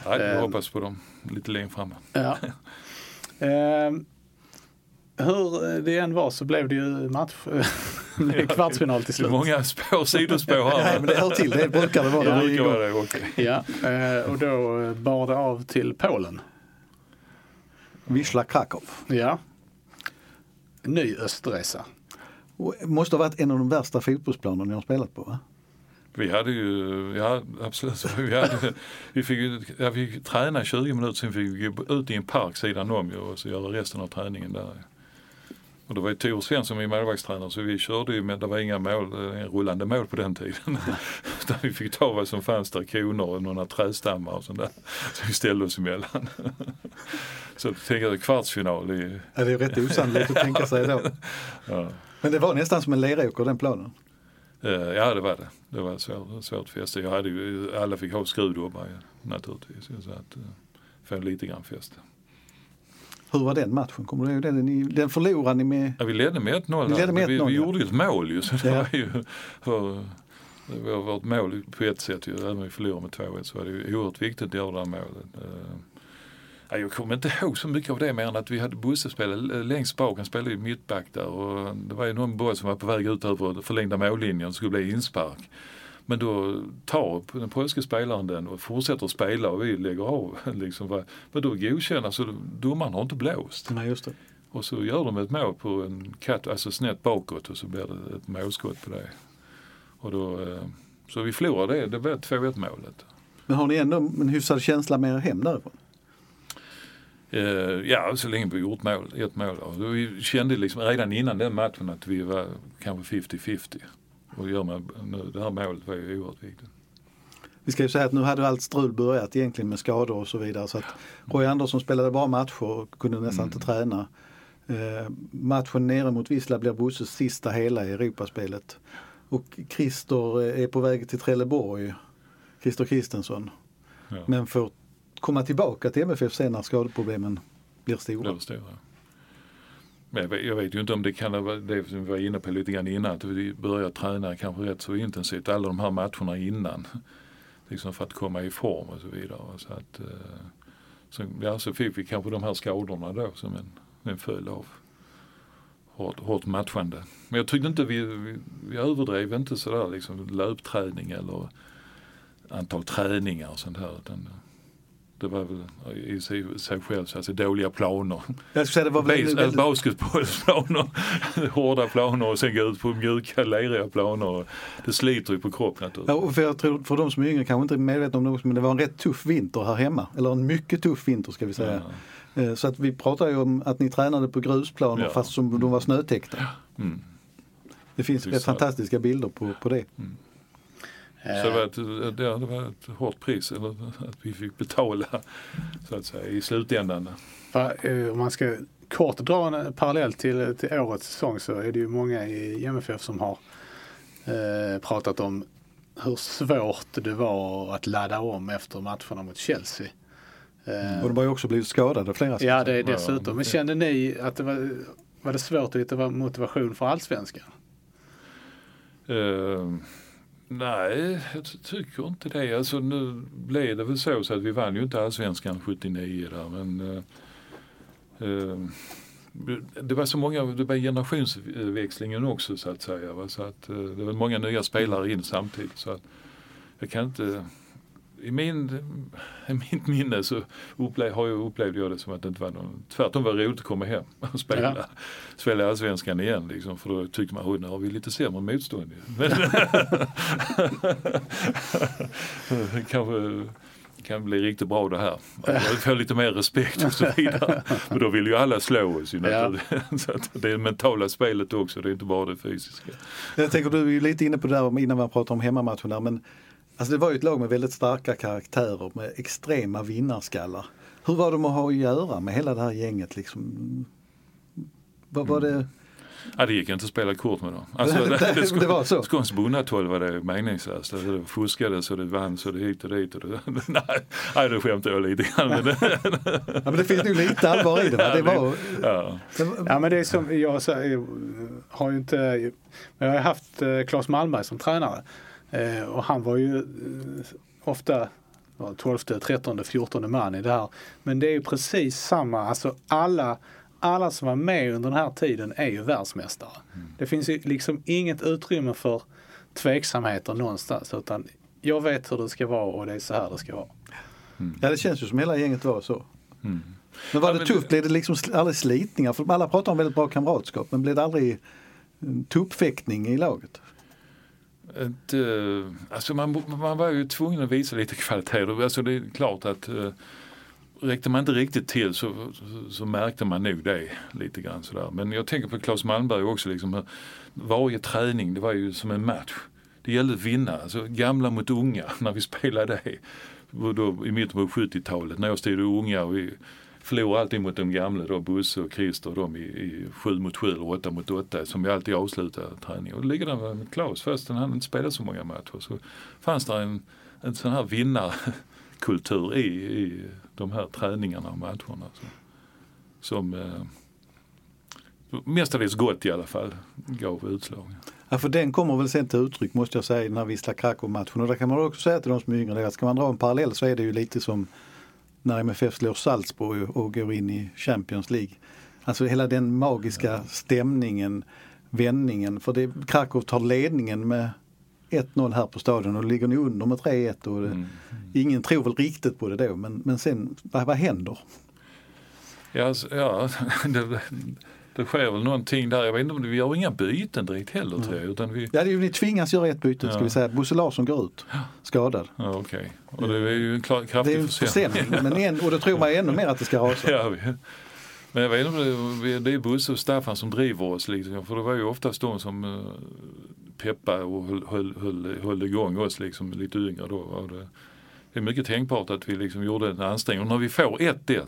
ja. nej, vi Eh. hoppas på dem lite längre fram. Ja. Ehm, hur det än var så blev det ju match, det blev kvartsfinal till Det är slut. många spår, sidospår här. men det hör till, det brukar det vara. Det brukar vara det, okej. Ja, eh, och då eh, bar det av till Polen. Wisla Krakow. Ja. Ny östresa. Måste ha varit en av de värsta fotbollsplanerna ni har spelat på va? Vi hade ju, ja absolut, vi, hade, vi, fick, ja, vi fick träna i 20 minuter sen fick vi gå ut i en park sidan om och så göra resten av träningen där. Och det var ju Tor Svensson var målvaktstränare så vi körde ju med, det var inga mål, eh, rullande mål på den tiden. Utan vi fick ta vad som fanns där, koner och några trädstammar och sånt där. Så vi ställde oss emellan. Så tänker jag kvartsfinal i, Ja, det är rätt osannolikt att tänka sig då. ja. Men det var nästan som en leråker den planen. Eh, Ja det var det. Det var ett svårt, svårt fäste. Jag hade ju, alla fick ha skruvdobbar naturligtvis. Så att, eh, få lite grann fäste. Hur var den matchen? Kommer du ihåg den? Ni- Den förlorade ni med... Ja, vi ledde med 1-0. Ni ledde med vi, 1-0, vi ja. gjorde ju ett mål ju. Så det Ja. var ju för, det var vårt mål på ett sätt ju. Även om vi förlorade med 2-1 så var det ju oerhört viktigt att göra det här målet. Ja, jag kommer inte ihåg så mycket av det mer än att vi hade Bosse spelade längst bak. Han spelade ju mittback där och det var ju någon boll som var på väg ut över förlängda mållinjen och skulle bli inspark. Men då tar den polska spelaren den och fortsätter spela och vi lägger av. Liksom, men då godkänner, så domaren har inte blåst. Nej, just det. Och så gör de ett mål på en katt, alltså snett bakåt och så blir det ett målskott på det. Och då, eh, så vi förlorade det, det blev 2-1 målet. Men har ni ändå en hyfsad känsla med er hem därifrån? Eh, ja, så länge vi gjort mål, ett mål. Och vi kände liksom redan innan den matchen att vi var kanske 50-50. Och gör man nu, det här målet var ju oerhört viktigt. Vi ska ju säga att nu hade allt strul börjat egentligen med skador och så vidare. Så att Roy Andersson spelade bara matcher och kunde nästan inte träna. Eh, matchen nere mot Wisla blir Bosses sista hela i Europaspelet. Och Christer eh, är på väg till Trelleborg, Christer Kristensson. Ja. Men får komma tillbaka till MFF sen när skadeproblemen blir stora. Blir stora. Men jag vet, jag vet ju inte om det kan vara det som vi var inne på lite grann innan. Att vi börjar träna kanske rätt så intensivt alla de här matcherna innan. liksom för att komma i form och så vidare. Så, att, eh, så, ja, så fick vi kanske de här skadorna då som en, en följd av hårt, hårt matchande. Men jag tyckte inte vi, vi, vi överdrev inte sådär liksom löpträning eller antal träningar och sånt här. Utan det var väl i sig, sig själv alltså dåliga planer. Jag säga det var Bas, väldigt, väldigt, basketbollsplaner, hårda planer och sen gå ut på mjuka leriga planer. Det sliter ju på kroppen Ja, naturligtvis. och för jag tror för de som är yngre kanske inte är medvetna om det också, men det var en rätt tuff vinter här hemma. Eller en mycket tuff vinter ska vi säga. Eh, Så att vi pratar ju om att ni tränade på grusplaner Ja. fast som de var snötäckta. Mm. Det finns rätt så. fantastiska bilder på, på det. Så det var, ett, det, var ett hårt pris eller, att vi fick betala så att säga i slutändan. För, eh, om man ska kort dra en parallell till, till årets säsong så är det ju många i MFF som har eh, pratat om hur svårt det var att ladda om efter matcherna mot Chelsea. Eh, Och de har ju också blivit skadade flera ja, det dessutom. Men kände ni att det var, var det svårt att hitta motivation för allsvenskan? Eh, nej, jag tycker inte det. Alltså, nu blev det väl så, så att vi vann ju inte allsvenskan 79 där. Men, eh, eh, det var så många, det var generationsväxlingen också så att säga. Va? Så att, eh, det var många nya spelare in samtidigt. Så att jag kan inte i, min, I mitt minne så upplev, har jag, upplevde jag det som att det inte var någon, tvärtom var det roligt att komma hem och spela, Ja. spela allsvenskan igen. Liksom, för då tyckte man, nu har vi lite sämre motstånd. ju." Men, kanske kan bli riktigt bra det här. Jag får lite mer respekt och så vidare. Och då vill ju alla slå oss. Ja. så att det är mentala spelet också, det är inte bara det fysiska. Jag tänker du är lite inne på det där innan man pratar om hemmamatchen där men alltså det var ju ett lag med väldigt starka karaktärer med extrema vinnarskallar. Hur var de att ha att göra med hela det här gänget liksom? Vad var det? Ja, det gick inte att spela kort med dem. Alltså, Det- det var så? Skåns bonnatoll var det meningslöst. Alltså, det fuskades och det vanns och det hit och dit. Och det, nej, nej, det skämtar jag lite grann. Men det, Ja, men det finns nog lite allvar i det. Va? Det var, ja. det Ja men det är som, jag så- jag har ju inte, men jag har haft eh, Claes Malmberg som tränare. Eh, och han var ju eh, ofta ja, 12, 13, 14 man i det här. Men det är ju precis samma, alltså alla, alla som var med under den här tiden är ju världsmästare. Det finns ju liksom inget utrymme för tveksamheter någonstans utan jag vet hur det ska vara och det är så här det ska vara. ja det känns ju som hela gänget var så. Mm. Men var Ja, det men tufft? det- Blev det liksom aldrig slitningar? För alla pratar om väldigt bra kamratskap men blev det aldrig en tuppfäktning i laget? Ett, eh, alltså man, man var ju tvungen att visa lite kvalitet. Alltså det är klart att eh, räckte man inte riktigt till så, så, så märkte man nog det lite grann sådär. Men jag tänker på Claes Malmberg också. Liksom, varje träning det var ju som en match. Det gällde att vinna, alltså gamla mot unga när vi spelade det. Då, I mitten på 70-talet när jag stod unga och vi förlorade alltid mot de gamla då, Bosse och Christer och de i, i 7 mot 7 eller 8 mot 8 som vi alltid avslutade träningen. Och då ligger där med Klaus fastän han inte spelade så många matcher så fanns det en, en sån här vinnarkultur i, i de här träningarna och matcherna. Så, som eh, mestadels gott i alla fall gav utslag. Ja, för den kommer väl sen till uttryck måste jag säga i den här Wisla Krakow-matchen. Och där kan man också säga till de som är yngre, att ska man dra en parallell så är det ju lite som när MFF slår Salzburg och går in i Champions League. Alltså hela den magiska stämningen, vändningen. För det, Krakow tar ledningen med 1-0 här på stadion och ligger nu under med 3-1. Och det, Mm. Ingen tror väl riktigt på det då men, men sen vad, vad händer? Ja, ja det, det sker väl någonting där. Jag vet inte om det, vi gör inga byten direkt heller tror jag. Utan vi, Ja, det är ni tvingas göra ett byte ska Ja. vi säga. Bosse Larsson går ut skadad. ja, okej. Och det är ju en klar, Det är kraftig ju en försämring. men en, och då tror man ännu mer att det ska rasa. Ja, vi, men jag vet inte om det, det är Bosse och Staffan som driver oss. Liksom, för det var ju oftast de som uh, peppade och höll, höll, höll, höll igång oss liksom, lite yngre då. Det, det är mycket tänkbart att vi liksom gjorde en ansträngning. Och när vi får 1-1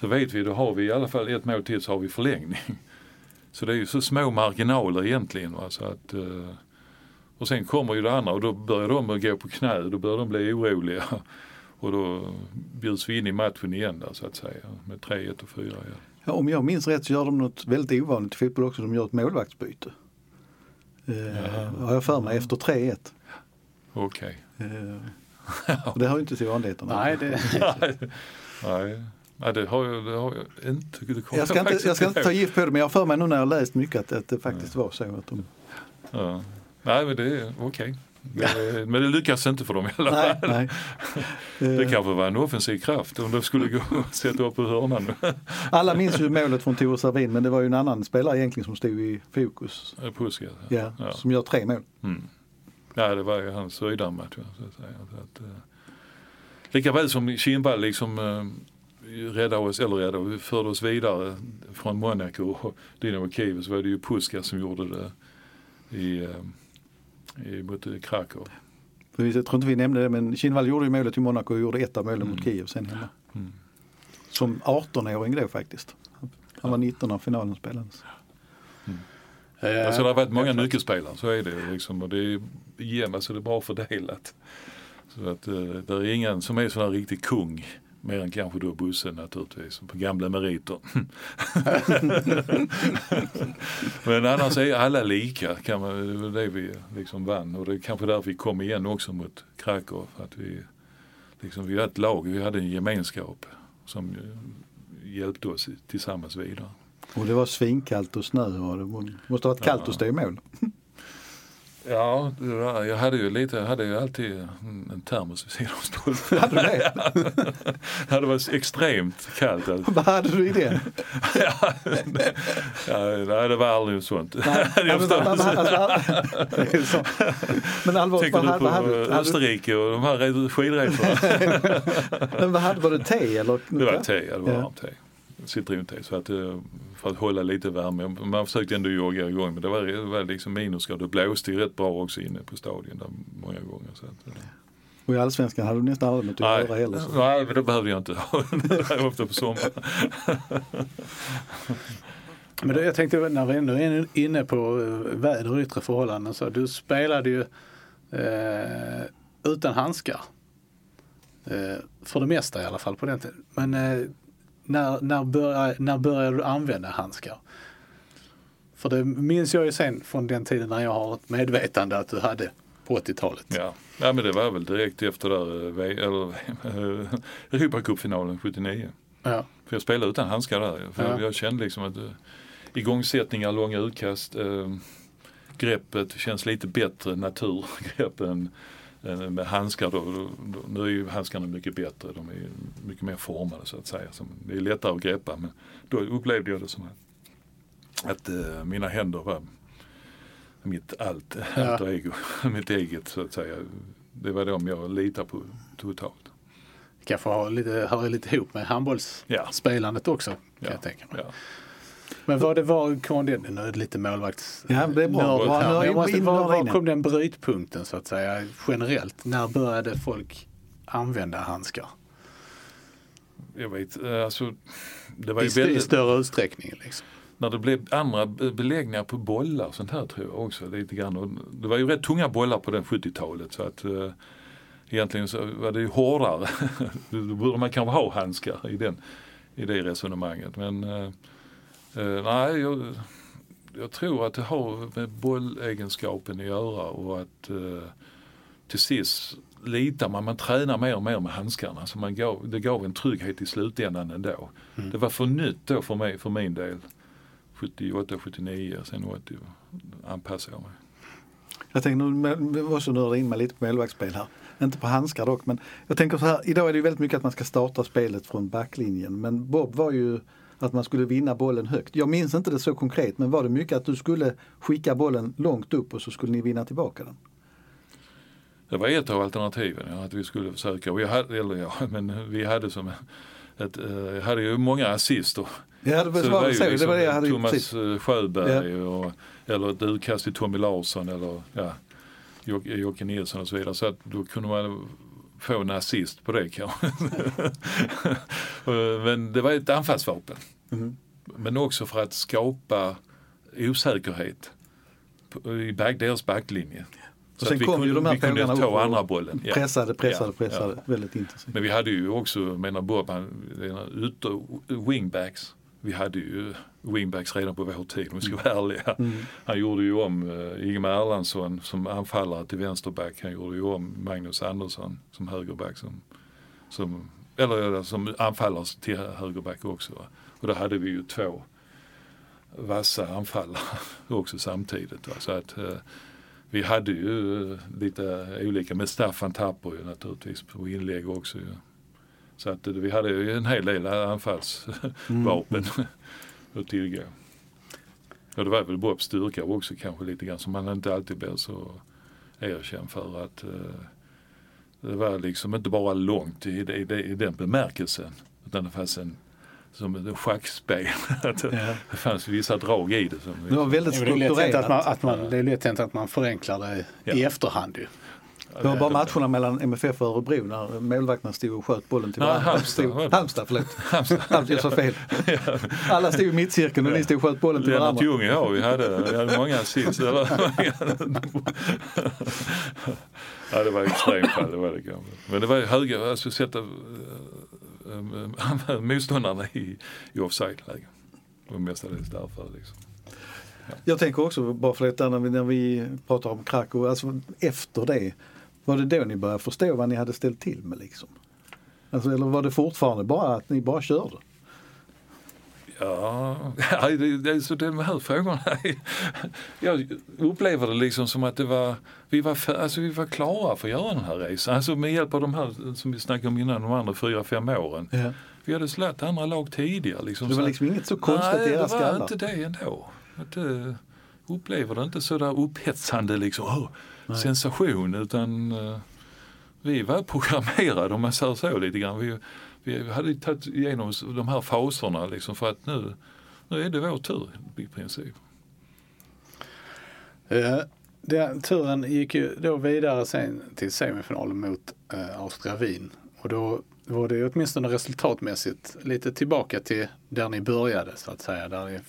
så vet vi, då har vi i alla fall ett mål till så har vi förlängning. Så det är ju så små marginaler egentligen. Va? Så att, eh, och sen kommer ju det andra och då börjar de gå på knä, då börjar de bli oroliga. Och då bjuds vi in i matchen igen där, så att säga med 3-1 och 4 ja. Ja, om jag minns rätt så gör de något väldigt ovanligt i fotboll också. De gör ett målvaktsbyte. Eh, har jag för mig efter 3-1. Okej. Eh, Och det hör ju inte till vanligheterna. Nej, det, Nej, Nej det, har jag, det har jag inte. Det Jag ska, inte, faktiskt jag ska inte ta gift på det men jag har för mig nu när jag läst mycket att, att det faktiskt var så. Att de, Ja. Nej, men det är okej. Det- Men det lyckas inte för dem i alla fall. nej. Det Eh, kanske var en offensiv kraft om de skulle gå och sätta upp på hörnan. Alla minns ju målet från Tore Servin men det var ju en annan spelare egentligen som stod i fokus. Puskas. Ja, Ja. Som gör tre mål. Mm. Ja, det var ju hans att, eh, lika väl som Kindvall liksom räddade oss, eller räddade, vi förde oss vidare från Monaco och Dynamo Kiev så var det ju Puskas som gjorde det i, eh, i, mot Krakow. Vi- Jag tror inte vi nämnde det men Kinnvall gjorde ju målet i Monaco och gjorde ett av målen Mm. mot Kiev sen hemma. Mm. Som 18-åring då faktiskt. Han var 19 när finalen spelades. eh, Alltså det har varit många exakt. nyckelspelare, så är det liksom. Och det är jämnt, alltså det är bra fördelat. Så att eh, det är ingen som är sån här riktig kung. Mer än kanske då Bosse naturligtvis, på gamla meriter. Men annars är alla lika, kan man, det var det vi liksom vann. Och det är kanske därför vi kom igen också mot Krakow. För att vi, liksom, vi var ett lag, vi hade en gemenskap som hjälpte oss tillsammans vidare. Och det var svinkallt och snö och det måste ha varit kallt Ja. att stå i mål. Ja, jag hade ju lite, jag hade ju alltid en termos vid sidan av stolpen. Hade du det? Ja, det var extremt kallt. Alltså. Vad hade du i det? Ja, ja, det var aldrig sånt. Nej, jag men, vad- alltså, men allvarligt, Tänker vad, du på hade? Hade, Österrike och de här skidresorna? men vad hade, var det te eller? Det var te, ja, det var Ja. varmt te. Citronte. Så att, eh, för att hålla lite värme. Man försökte ändå jogga igång men det var, det var liksom minusgrader. Det blåste ju rätt bra också inne på stadion där många gånger. Så att, eh, Och i Allsvenskan hade du nästan aldrig något att göra heller. Så. nej, men det behövde jag inte ha. Det var ofta på sommaren. Men då, jag tänkte när vi ändå är inne på eh, väder och yttre förhållanden så du spelade ju eh, utan handskar. Eh, för det mesta i alla fall på den tiden. Men eh, när, när, började, när började du använda handskar? För det minns jag ju sen från den tiden när jag har ett medvetande att du hade på 80-talet. Ja. ja, men det var väl direkt efter där, eh, eller eh, Europacupfinalen 79. Ja. För jag spelade utan handskar där. För Ja. jag, jag kände liksom att uh, igångsättningar, långa utkast, eh, greppet känns lite bättre naturgrepp än, än med handskar. Då, då, då, nu är ju handskarna mycket bättre, de är mycket mer formade så att säga. Så det är lättare att greppa men då upplevde jag det som att, att eh, mina händer var mitt allt, Ja. alter ego, mitt eget så att säga. Det var de jag litar på totalt. Kanske har lite, hör lite ihop med handbollsspelandet också kan Ja. jag tänka mig. Ja. Men vad det var, kom det, nu är det lite målvakts... Ja, det är bra. nördigt Bra, vi måste, var, var kom den brytpunkten så att säga generellt? När började folk använda handskar? Jag vet, eh, alltså det var I, ju st- I väldigt, större utsträckning liksom. när det blev andra be- beläggningar på bollar och sånt här tror jag också lite grann. Och det var ju rätt tunga bollar på den 70-talet så att eh, egentligen så var det ju hårdare. Då borde man kanske ha handskar i, den, i det resonemanget. Men eh, eh, nej, jag, jag tror att det har med bollegenskapen att göra och att eh, till sist litar man, man tränar mer och mer med handskarna. Så man gav, det gav en trygghet i slutändan ändå. Mm. Det var för nytt då för mig, för min del. 78, 79, sen 80 anpassade jag mig. Jag tänker nu, vi måste nörda in mig lite på målvaktsspel här. Inte på handskar dock, men jag tänker så här. Idag är det ju väldigt mycket att man ska starta spelet från backlinjen. Men Bob var ju att man skulle vinna bollen högt. Jag minns inte det så konkret, men var det mycket att du skulle skicka bollen långt upp och så skulle ni vinna tillbaka den? Det var ett av alternativen, ja, att vi skulle försöka. Jag hade, eller ja, men vi hade som ett, eh, jag hade ju många assister. Ja, det var, Så det var, ju så, det liksom var det jag hade Thomas precis. eh, Sjöberg och, eller ett utkast till Tommy Larsson eller ja, Jocke Nilsson och så vidare. Så att då kunde man få en assist på det kanske. Men det var ett anfallsvapen. Mhm. Men också för att skapa osäkerhet i back, deras backlinje. Och Så sen att vi kom kunde, ju de här vi kunde fåglarna ta upp och andra bollen. Ja. Pressade, pressade, Ja, pressade. ja. Väldigt intensivt. Men vi hade ju också, menar Bob, han, ytter, wingbacks. Vi hade ju wingbacks redan på vår tid om vi ska vara ärliga. Mm. Han gjorde ju om uh, Ingemar Erlandsson som anfallare till vänsterback. Han gjorde ju om Magnus Andersson som högerback. Som, som, eller som anfallare till högerback också. Och då hade vi ju två vassa anfallare också samtidigt. Va? Så att uh, vi hade ju lite olika med Staffan Tapper ju naturligtvis på inlägg också. Ju. Så att vi hade ju en hel del anfallsvapen mm. att tillgå. Och det var väl Bobs styrka också kanske lite grann som man inte alltid blir så erkänd för att uh, det var liksom inte bara långt i, i, i den bemärkelsen utan det fanns en som ett schackspel. att ja. Det fanns vissa drag i det. Som det var väldigt strukturerat. Det är lätt att man, att man, det är lätt hänt att man förenklar det ja. i efterhand ju. Det var bara matcherna mellan MFF och Örebro när målvakterna stod och sköt bollen till varandra. Halmstad, Halmstad, förlåt. Halmstad, jag sa fel. Alla stod i mittcirkeln och ni stod och sköt bollen till varandra. Lennart Ljung ja, vi hade, vi hade många assist. ja, det var extremfall, det var det kanske. Men det var ju höga, alltså sätta äh, motståndarna i, i offside-läge. Det var mestadels därför liksom. Ja. Jag tänker också, bara för detta när vi, när vi pratar om Krakow, alltså efter det var det då ni började förstå vad ni hade ställt till med liksom? Alltså, eller var det fortfarande bara att ni bara körde? Ja, det, det, så de här frågorna. Jag upplever det liksom som att det var, vi var, för, alltså vi var klara för att göra den här resan. Alltså med hjälp av de här som vi snackade om innan, de andra fyra, fem åren. Ja. Vi hade slagit andra lag tidigare. Liksom, det var liksom inget så konstigt i era skallar? Nej, det var inte det ändå. Att, uh, upplever det inte sådär upphetsande liksom. Oh, sensation utan uh, vi var programmerade om man säger så lite grann. Vi, vi hade tagit igenom de här faserna liksom för att nu, nu är det vår tur i princip. Uh, den turen gick ju då vidare sen till semifinalen mot uh, Austria Wien och då var det åtminstone resultatmässigt lite tillbaka till där ni började så att säga. Där ni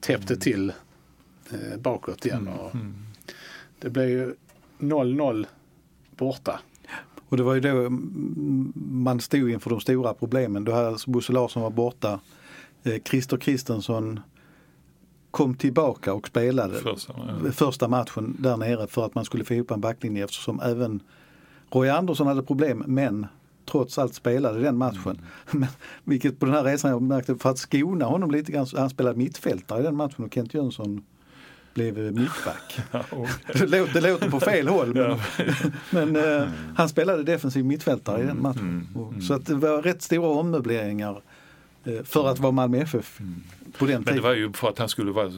täppte mm. till eh, bakåt igen. Och mm. Det blev ju 0-0 borta. Och det var ju då man stod inför de stora problemen. Då hade alltså Bosse Larsson var borta. Eh, Christer Kristensson kom tillbaka och spelade första, ja. första, matchen där nere för att man skulle få ihop en backlinje eftersom även Roy Andersson hade problem men trots allt spelade den matchen. Mm. Vilket på den här resan jag märkte, för att skona honom lite grann, han spelade mittfältare i den matchen och Kent Jönsson blev mittback. Ja, okay. det, låter, det låter på fel håll men, men eh, mm. han spelade defensiv mittfältare i den matchen. Mm, mm, så att det var rätt stora ommöbleringar eh, för att vara Malmö FF mm. på den tiden. Men det var ju för att han skulle vara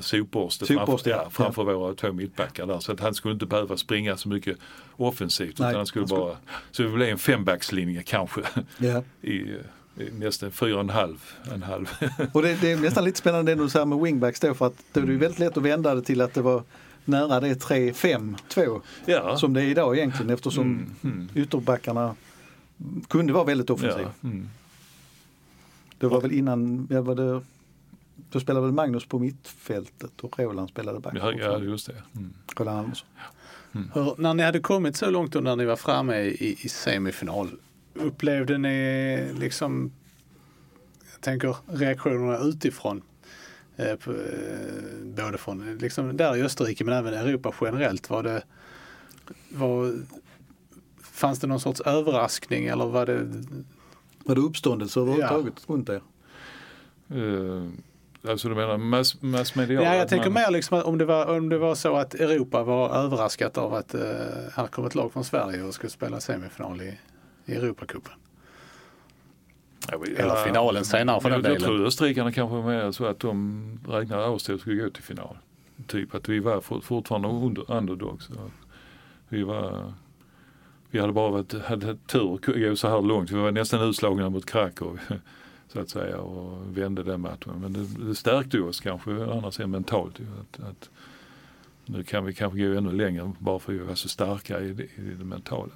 sopborste, sopborste framför, ja, framför ja. våra två mittbackar där. Så att han skulle inte behöva springa så mycket offensivt. Nej, utan han skulle, han skulle... bara, så det blev en fembackslinje kanske. Ja. I, nästan fyra och en halv. En halv. och det, det, är nästan lite spännande det du säger med wingbacks då för att då är det väldigt lätt att vända det till att det var nära det 3-5-2 ja. som det är idag egentligen eftersom mm, mm. ytterbackarna kunde vara väldigt offensiva. Ja, mm. Det var väl innan, ja, var det, då spelade väl Magnus på mittfältet och Roland spelade back. Ja, ja just det. Mm. Roland Andersson. Mm. Hur, när ni hade kommit så långt och när ni var framme i, i semifinal, upplevde ni liksom, jag tänker reaktionerna utifrån, eh, på, eh, både från liksom där i Österrike men även Europa generellt, var det, var, fanns det någon sorts överraskning eller var det? Var det uppståndelse överhuvudtaget ja. runt er? Uh, alltså du menar mass, massmediala? Ja, jag tänker man... mer liksom om det, var, om det var så att Europa var överraskat av att uh, här kom ett lag från Sverige och skulle spela semifinal i i Europacupen. Eller finalen senare för den delen. Jag tror österrikarna kanske var med så att de räknade Åstad skulle gå till final. Typ att vi var fortfarande under, underdogs. Vi var vi hade bara varit, hade tur att gå så här långt. Vi var nästan utslagna mot Krakow så att säga och vände den matchen. Men det, det stärkte oss kanske annars än mentalt. Att, att, nu kan vi kanske gå ännu längre bara för att vi var så starka i det, i det mentala.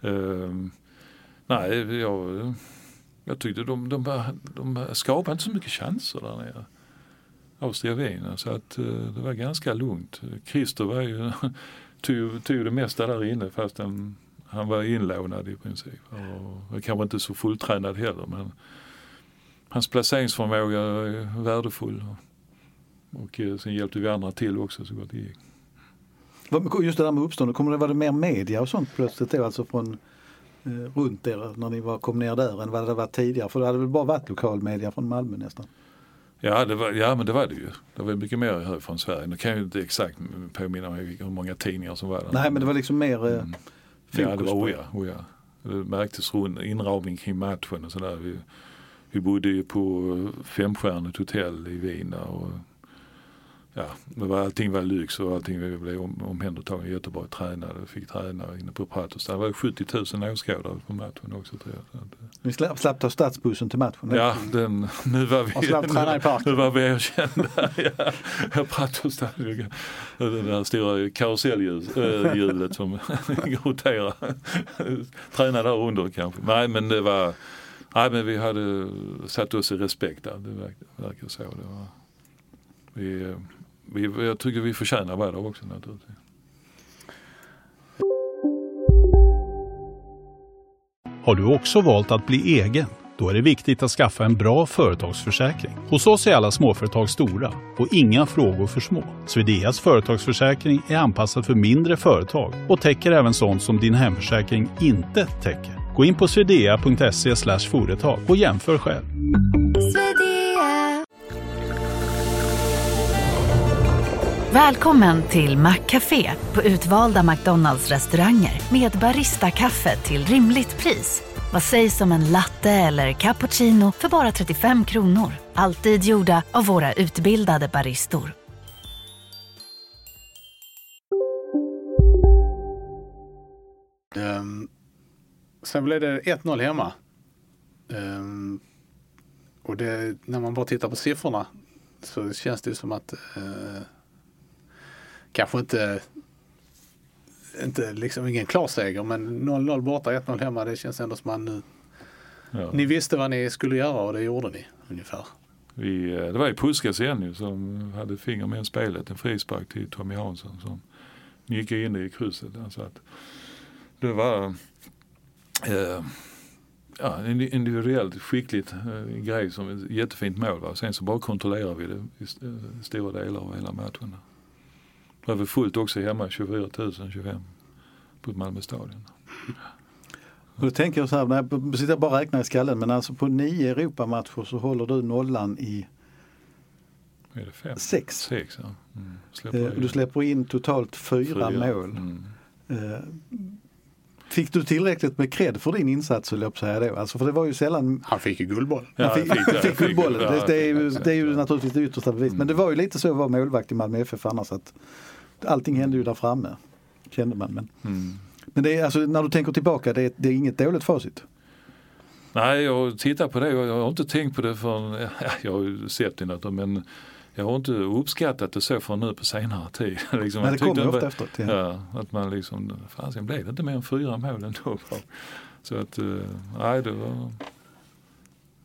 Där. Um, Nej, jag, jag tyckte de, de, de skapade inte så mycket chanser där nere. Austria-Wien. Så att eh, det var ganska lugnt. Christer var ju, tog, tog det mesta där inne fast han, han var inlånad i princip. Och kanske inte så fulltränad heller men hans placeringsförmåga är värdefull. Och, och sen hjälpte vi andra till också så gott det gick. Just det där med uppståndet, kommer det vara mer media och sånt plötsligt då, alltså från runt er när ni var, kom ner där än vad det var tidigare? För det hade väl bara varit lokal media från Malmö nästan? Ja, det var, ja men det var det ju. Det var mycket mer här från Sverige. Nu kan jag inte exakt påminna mig hur många tidningar som var där. Nej men det var liksom mer eh, Mm. Ja, det fokus var på- oh ja, oh ja. Det märktes inramning kring matchen och sådär. Vi, vi bodde ju på femstjärnigt hotell i Wien och ja, det var, allting var lyx och allting vi blev om, omhändertagna i Göteborg. Tränade, fick träna inne på Pratos. Det var 70 000 åskådare på matchen också tror jag. Eh, Ni slapp, slapp ta stadsbussen till matchen? Ja, den, nu var Och vi, slapp träna i parken. nu var vi erkända. ja, hos det där stora karusellhjulet som roterar. Träna där under kanske. Nej men det var, nej men vi hade satt oss i respekt där. Det verkar, verkar så. Det var, vi, eh, vi, jag tycker vi förtjänar värre vara där också naturligtvis. Har du också valt att bli egen? Då är det viktigt att skaffa en bra företagsförsäkring. Hos oss är alla småföretag stora och inga frågor för små. Swedeas företagsförsäkring är anpassad för mindre företag och täcker även sånt som din hemförsäkring inte täcker. Gå in på swedea.se företag och jämför själv. Välkommen till Maccafé på utvalda McDonalds restauranger med Baristakaffe till rimligt pris. Vad sägs om en latte eller cappuccino för bara 35 kronor? Alltid gjorda av våra utbildade baristor. Um, sen blev det 1-0 hemma. Um, och det, när man bara tittar på siffrorna så känns det som att uh, kanske inte inte liksom ingen klar seger men 0-0 borta, 1-0 hemma. Det känns ändå som att nu, Ja. ni visste vad ni skulle göra och det gjorde ni ungefär. Vi, eh, det var ju Puskas igen ju som hade finger med i spelet. En frispark till Tommy Hansson som gick in i krysset. där. Så att det var eh, ja, en individuellt skickligt eh, grej som ett jättefint mål. Va? Sen så bara kontrollerar vi det i st- eh, stora delar av hela matchen. Det var väl fullt också hemma, 24 000, 25 på Malmö stadion. Och då tänker jag så här, när jag sitter bara och räknar i skallen, men alltså på nio Europamatcher så håller du nollan i Är det fem? sex. Sex, ja. Mm. Släpper Eh, du släpper in totalt fyra, mål. Mm. Eh, Fick du tillräckligt med cred för din insats, höll jag på säga då? Alltså, för det var ju sällan Han fick ju guldboll. Ja, han fick, fick det. fick guldbollen. det. Det, är ju, det är ju naturligtvis det yttersta bevis. Men det var ju lite så att vara målvakt i Malmö FF annars. Att allting hände ju där framme. Kände man. Men, Mm. men det är, alltså, när du tänker tillbaka, det är, det är inget dåligt facit. Nej, jag tittar på det och jag har inte tänkt på det förrän, ja, jag har ju sett det men jag har inte uppskattat det så förrän nu på senare tid. liksom, Men det kommer ofta efteråt. Ja. Ja, att man liksom, fan sen blev det inte mer än fyra mål ändå. Så att, eh, nej det var,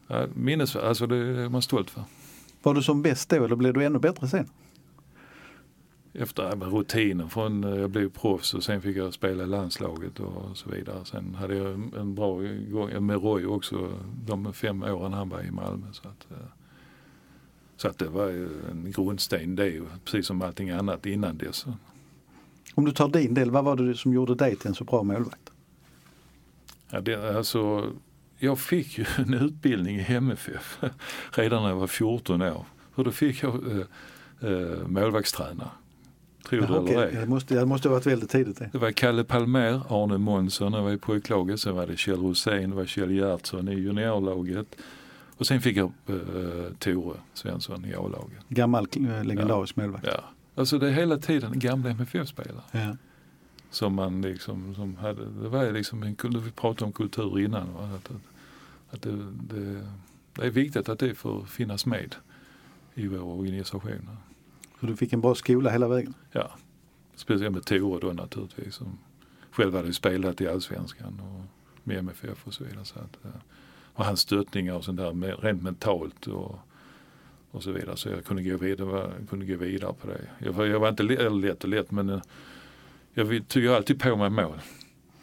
ja, minnes, alltså det är man stolt för. Var du som bäst då eller blev du ännu bättre sen? Efter rutinen från, eh, jag blev proffs och sen fick jag spela i landslaget och så vidare. Sen hade jag en- bra gång med Roy också, de fem åren han var i Malmö. Så att, eh, så att det var en grundsten det, precis som allting annat innan dess. Om du tar din del, vad var det som gjorde dig till en så bra målvakt? Ja, det, alltså, jag fick ju en utbildning i MFF redan när jag var 14 år. För då fick jag eh, eh, målvaktsträna. Tror du eller ej? Det måste, det måste ha varit väldigt tidigt det. Det var Kalle Palmer, Arne Månsson, jag var i pojklaget. Sen var det Kjell Rosén, det var Kjell Gertsson i juniorlaget. Och sen fick jag eh, Tore Svensson i A-laget. Gammal eh, legendarisk målvakt. Ja. Alltså det är hela tiden gamla MFF-spelare. Ja. Som man liksom, som hade, det var liksom en, vi pratade om kultur innan. Va? Att, att, det, det, det är viktigt att det får finnas med i vår organisation. Så du fick en bra skola hela vägen? Ja, speciellt med Tore då naturligtvis. Som själv hade ju spelat i Allsvenskan och med MFF och så vidare. Så att, eh, och hans stöttningar och sånt där rent mentalt och, och så vidare. Så jag kunde gå vidare, kunde gå vidare på det. Jag, var- jag var inte lätt och lätt men eh, jag tog alltid på mig mål.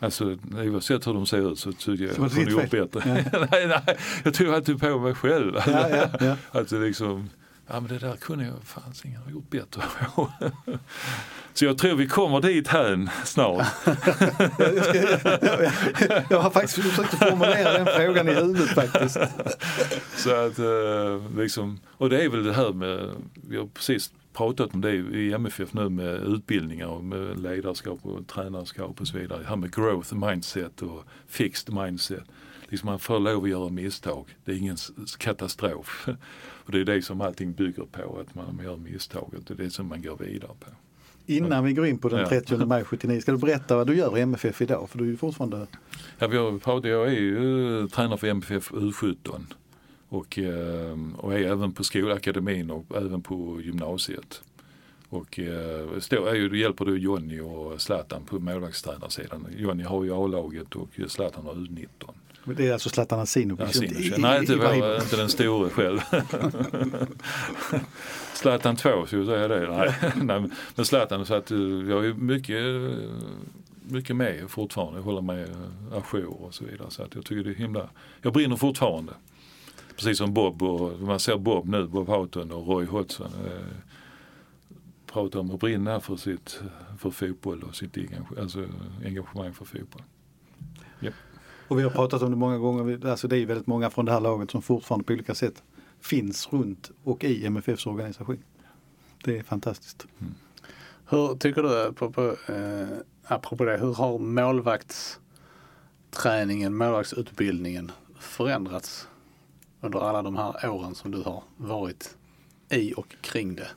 Alltså oavsett hur de ser ut så tycker jag att jag kunde gjort bättre. nej, nej, jag tog alltid på mig själv. Ja, ja, ja. Det liksom, ja men det där kunde jag fan ingen ha gjort bättre. så jag tror vi kommer dit här snart. Jag, ska, jag, jag, jag har faktiskt försökt formulera den frågan i huvudet faktiskt. Så att eh, liksom, och det är väl det här med, vi har precis pratat om det i MFF nu med utbildningar och med ledarskap och tränarskap och så vidare. Det här med growth mindset och fixed mindset. Liksom man får lov att göra misstag. Det är ingen katastrof. Och det är det som allting bygger på, att man gör misstag. Det är det som man går vidare på. Innan vi går in på den Ja. 30 maj 79, ska du berätta vad du gör i MFF idag? För du är ju fortfarande Ja, vi har pratat, jag är ju eh, tränare för MFF U17 och, eh, och är även på skolakademin och även på gymnasiet. Och eh, står, ju, hjälper du Jonny och Zlatan på målvaktstränarsidan. Jonny har ju A-laget och Zlatan har U19. Det är alltså Zlatan Asinovic. Ja, inte- Sinovic. Nej, vår, Ibrahimovic. inte den store själv. Zlatan 2, ska vi säga det? Nej, Nej men- Zlatan, så att eh, jag är mycket, eh, mycket med fortfarande. Jag håller mig eh, ajour och så vidare. Så att jag tycker det är himla, jag brinner fortfarande. Precis som Bob och man ser Bob nu, Bob Houghton och Roy Hodgson. Eh, pratar om att brinna för sitt för fotboll och sitt engage, alltså engagemang för fotboll. Och vi har pratat om det många gånger. Alltså det är väldigt många från det här laget som fortfarande på olika sätt finns runt och i MFFs organisation. Det är fantastiskt. Hur tycker du, på, på, eh, apropå det, hur har målvaktsträningen, målvaktsutbildningen förändrats under alla de här åren som du har varit i och kring det?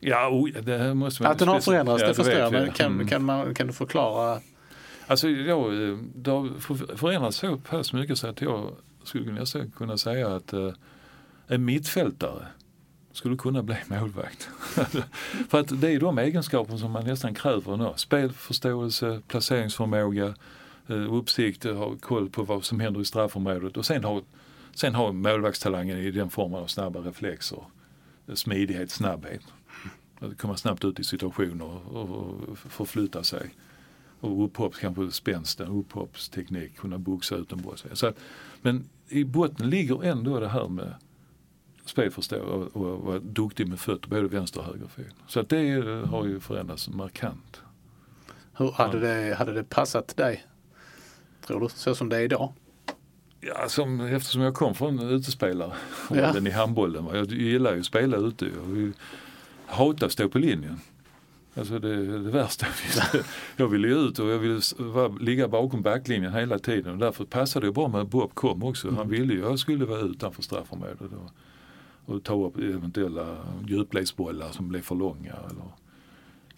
Ja, oj, det måste man Att den har förändrats, det förstår jag, men kan, Mm. kan, man, kan du förklara? Alltså jag, det har förändrats så pass mycket så att jag skulle nästan kunna säga att eh, en mittfältare skulle kunna bli målvakt. För att det är de egenskaper som man nästan kräver nu. Spelförståelse, placeringsförmåga, eh, uppsikt, ha koll på vad som händer i straffområdet och sen ha, sen ha målvaktstalangen i den formen av snabba reflexer, smidighet, snabbhet. Att komma snabbt ut i situationer och, och förflytta sig och upphopps, kanske spänsten, upphoppsteknik, kunna boxa ut en boll. Så att, men i botten ligger ändå det här med spelförstå och, och vara duktig med fötter, både vänster och höger fot. Så att det har ju förändrats markant. Hur hade, det, hade det passat dig? Tror du, så som det är idag? Ja, som, eftersom jag kom från utespelare, Ja. i handbollen. Jag gillar ju att spela ute och vi hatar att stå på linjen. Alltså det, det värsta jag visste. Jag ville ut och jag ville ligga bakom backlinjen hela tiden och därför passade det bra med Bob kom också. Han ville ju, jag skulle vara utanför straffområdet och, och ta upp eventuella djupledsbollar som blev för långa eller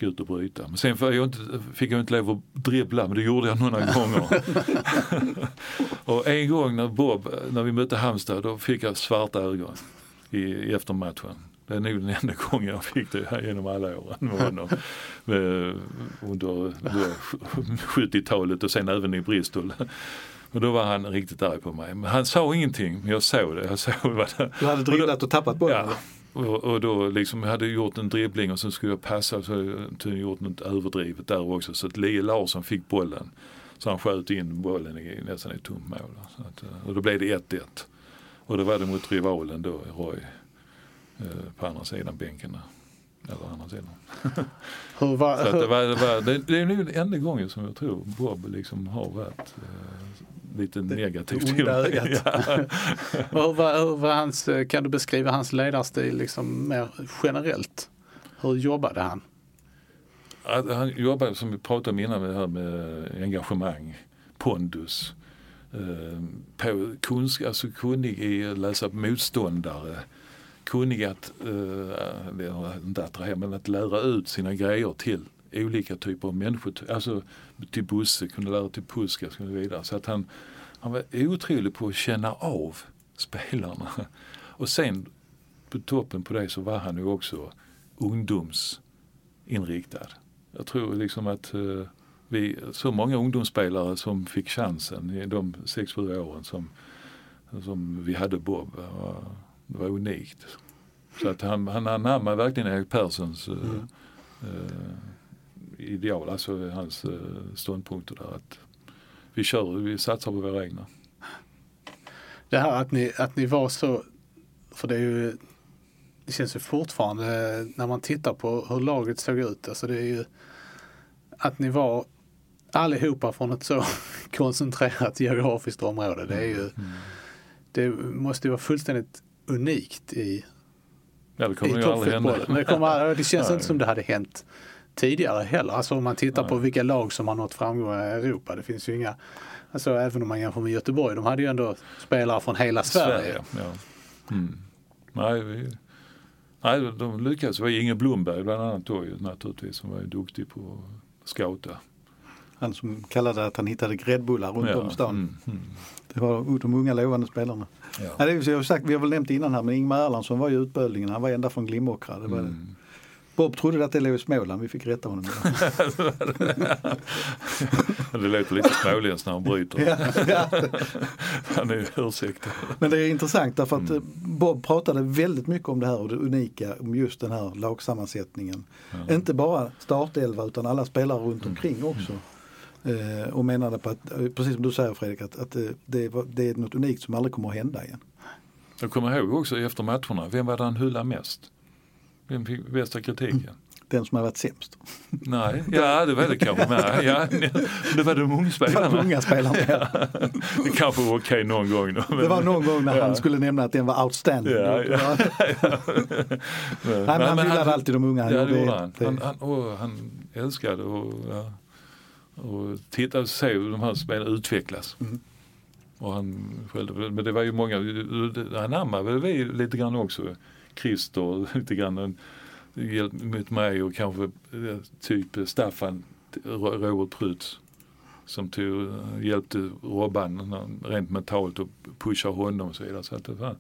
gå ut och bryta. Men sen jag inte, fick jag inte lov att dribbla men det gjorde jag några gånger. och en gång när Bob, när vi mötte Halmstad då fick jag svarta ögon i, i eftermatchen. Det är nog den enda gången jag fick det här genom alla åren med honom. Under då 70-talet och sen även i Bristol. Och då var han riktigt arg på mig. Men han sa ingenting, men jag såg det. Jag såg vad det Du hade dribblat och tappat bollen? Ja. Och, och då liksom, jag hade gjort en dribbling och sen skulle jag passa så jag gjort något överdrivet där också. Så att Lee Larsson fick bollen. Så han sköt in bollen i, nästan i tomt mål. Så att, och då blev det 1-1. Och då var det mot rivalen då, Roy, på andra sidan bänken. Eller andra sidan. Hur var, Så det, var, det, var, det, det är nog enda gången som jag tror Bob liksom har varit eh, lite negativ till mig. Ja. hur, var, hur var hans, eh, kan du beskriva hans ledarstil liksom mer generellt? Hur jobbade han? Att han jobbar som vi pratade om innan med här med engagemang, pondus, eh, på kunsk, alltså kunnig i att läsa motståndare, kunnig eh, att, eh, inte attrahera, men att lära ut sina grejer till olika typer av människor, alltså till Bosse, kunde lära till Puska och så vidare. Så att han, han var otrolig på att känna av spelarna. Och sen på toppen på det så var han ju också ungdomsinriktad. Jag tror liksom att eh, vi, så många ungdomsspelare som fick chansen i de 6-7 åren som, som vi hade Bob, var, det var unikt. Så att han, han anammade verkligen Erik Perssons eh, Mm. eh, ideal, alltså hans eh, ståndpunkter där att vi kör, vi satsar på våra egna. Det här att ni, att ni var så, för det är ju, det känns ju fortfarande när man tittar på hur laget såg ut, alltså det är ju att ni var allihopa från ett så koncentrerat geografiskt område. Det är ju, det måste ju vara fullständigt unikt i, Ja, det kommer i ju aldrig hända. toppfotbollen. Det, kommer, det känns inte som det hade hänt tidigare heller. Alltså om man tittar på vilka lag som har nått framgångar i Europa. Det finns ju inga, alltså även om man jämför med Göteborg, de hade ju ändå spelare från hela Sverige. ja. Mm. Nej, vi, nej, de lyckades. Det var Inge Blomberg bland annat då naturligtvis som var duktig på att scouta. Han som kallade att han hittade gräddbullar runt om stan. Mm, mm. Det var de unga lovande spelarna. Ja. Ja, det är, jag har sagt, vi har väl nämnt det innan här, men Ingmar Erlandsson var ju utböldningen. Han var ända från Glimåkra. Det var. Mm. Bob trodde att det låg i Småland, vi fick rätta honom. Det låter lite småländskt när han bryter. ja, ja. Han är ursäktad. Men det är intressant därför att Mm. eh, Bob pratade väldigt mycket om det här och det unika om just den här lagsammansättningen. Inte bara startelva utan alla spelare runt Mm. omkring också. Eh, och menade på att, eh, precis som du säger Fredrik, att, att det, det, det är något unikt som aldrig kommer att hända igen. Jag kommer ihåg också efter matcherna, vem var det han hyllade mest? Vem fick bästa kritiken? Den som har varit sämst. Nej, ja det var det kanske med. Ja, det var de unga Det var spelarna. unga. Ja, det kanske var okej någon gång. Då, men- Det var någon gång när Ja. han skulle nämna att den var outstanding. Ja, ja. Nej, men han hyllade alltid de unga. Ja, det gjorde han. det- Han, han, åh, han älskade och, ja, och titta och se hur de här spelarna utvecklas. Mm. Och han själv, men det var ju många, han anammade vi lite grann också. Christer lite grann mot mig och kanske typ Staffan Ro- Robert Prytz som tog, hjälpte Robban rent mentalt och pushade honom och så vidare. Så att det fann-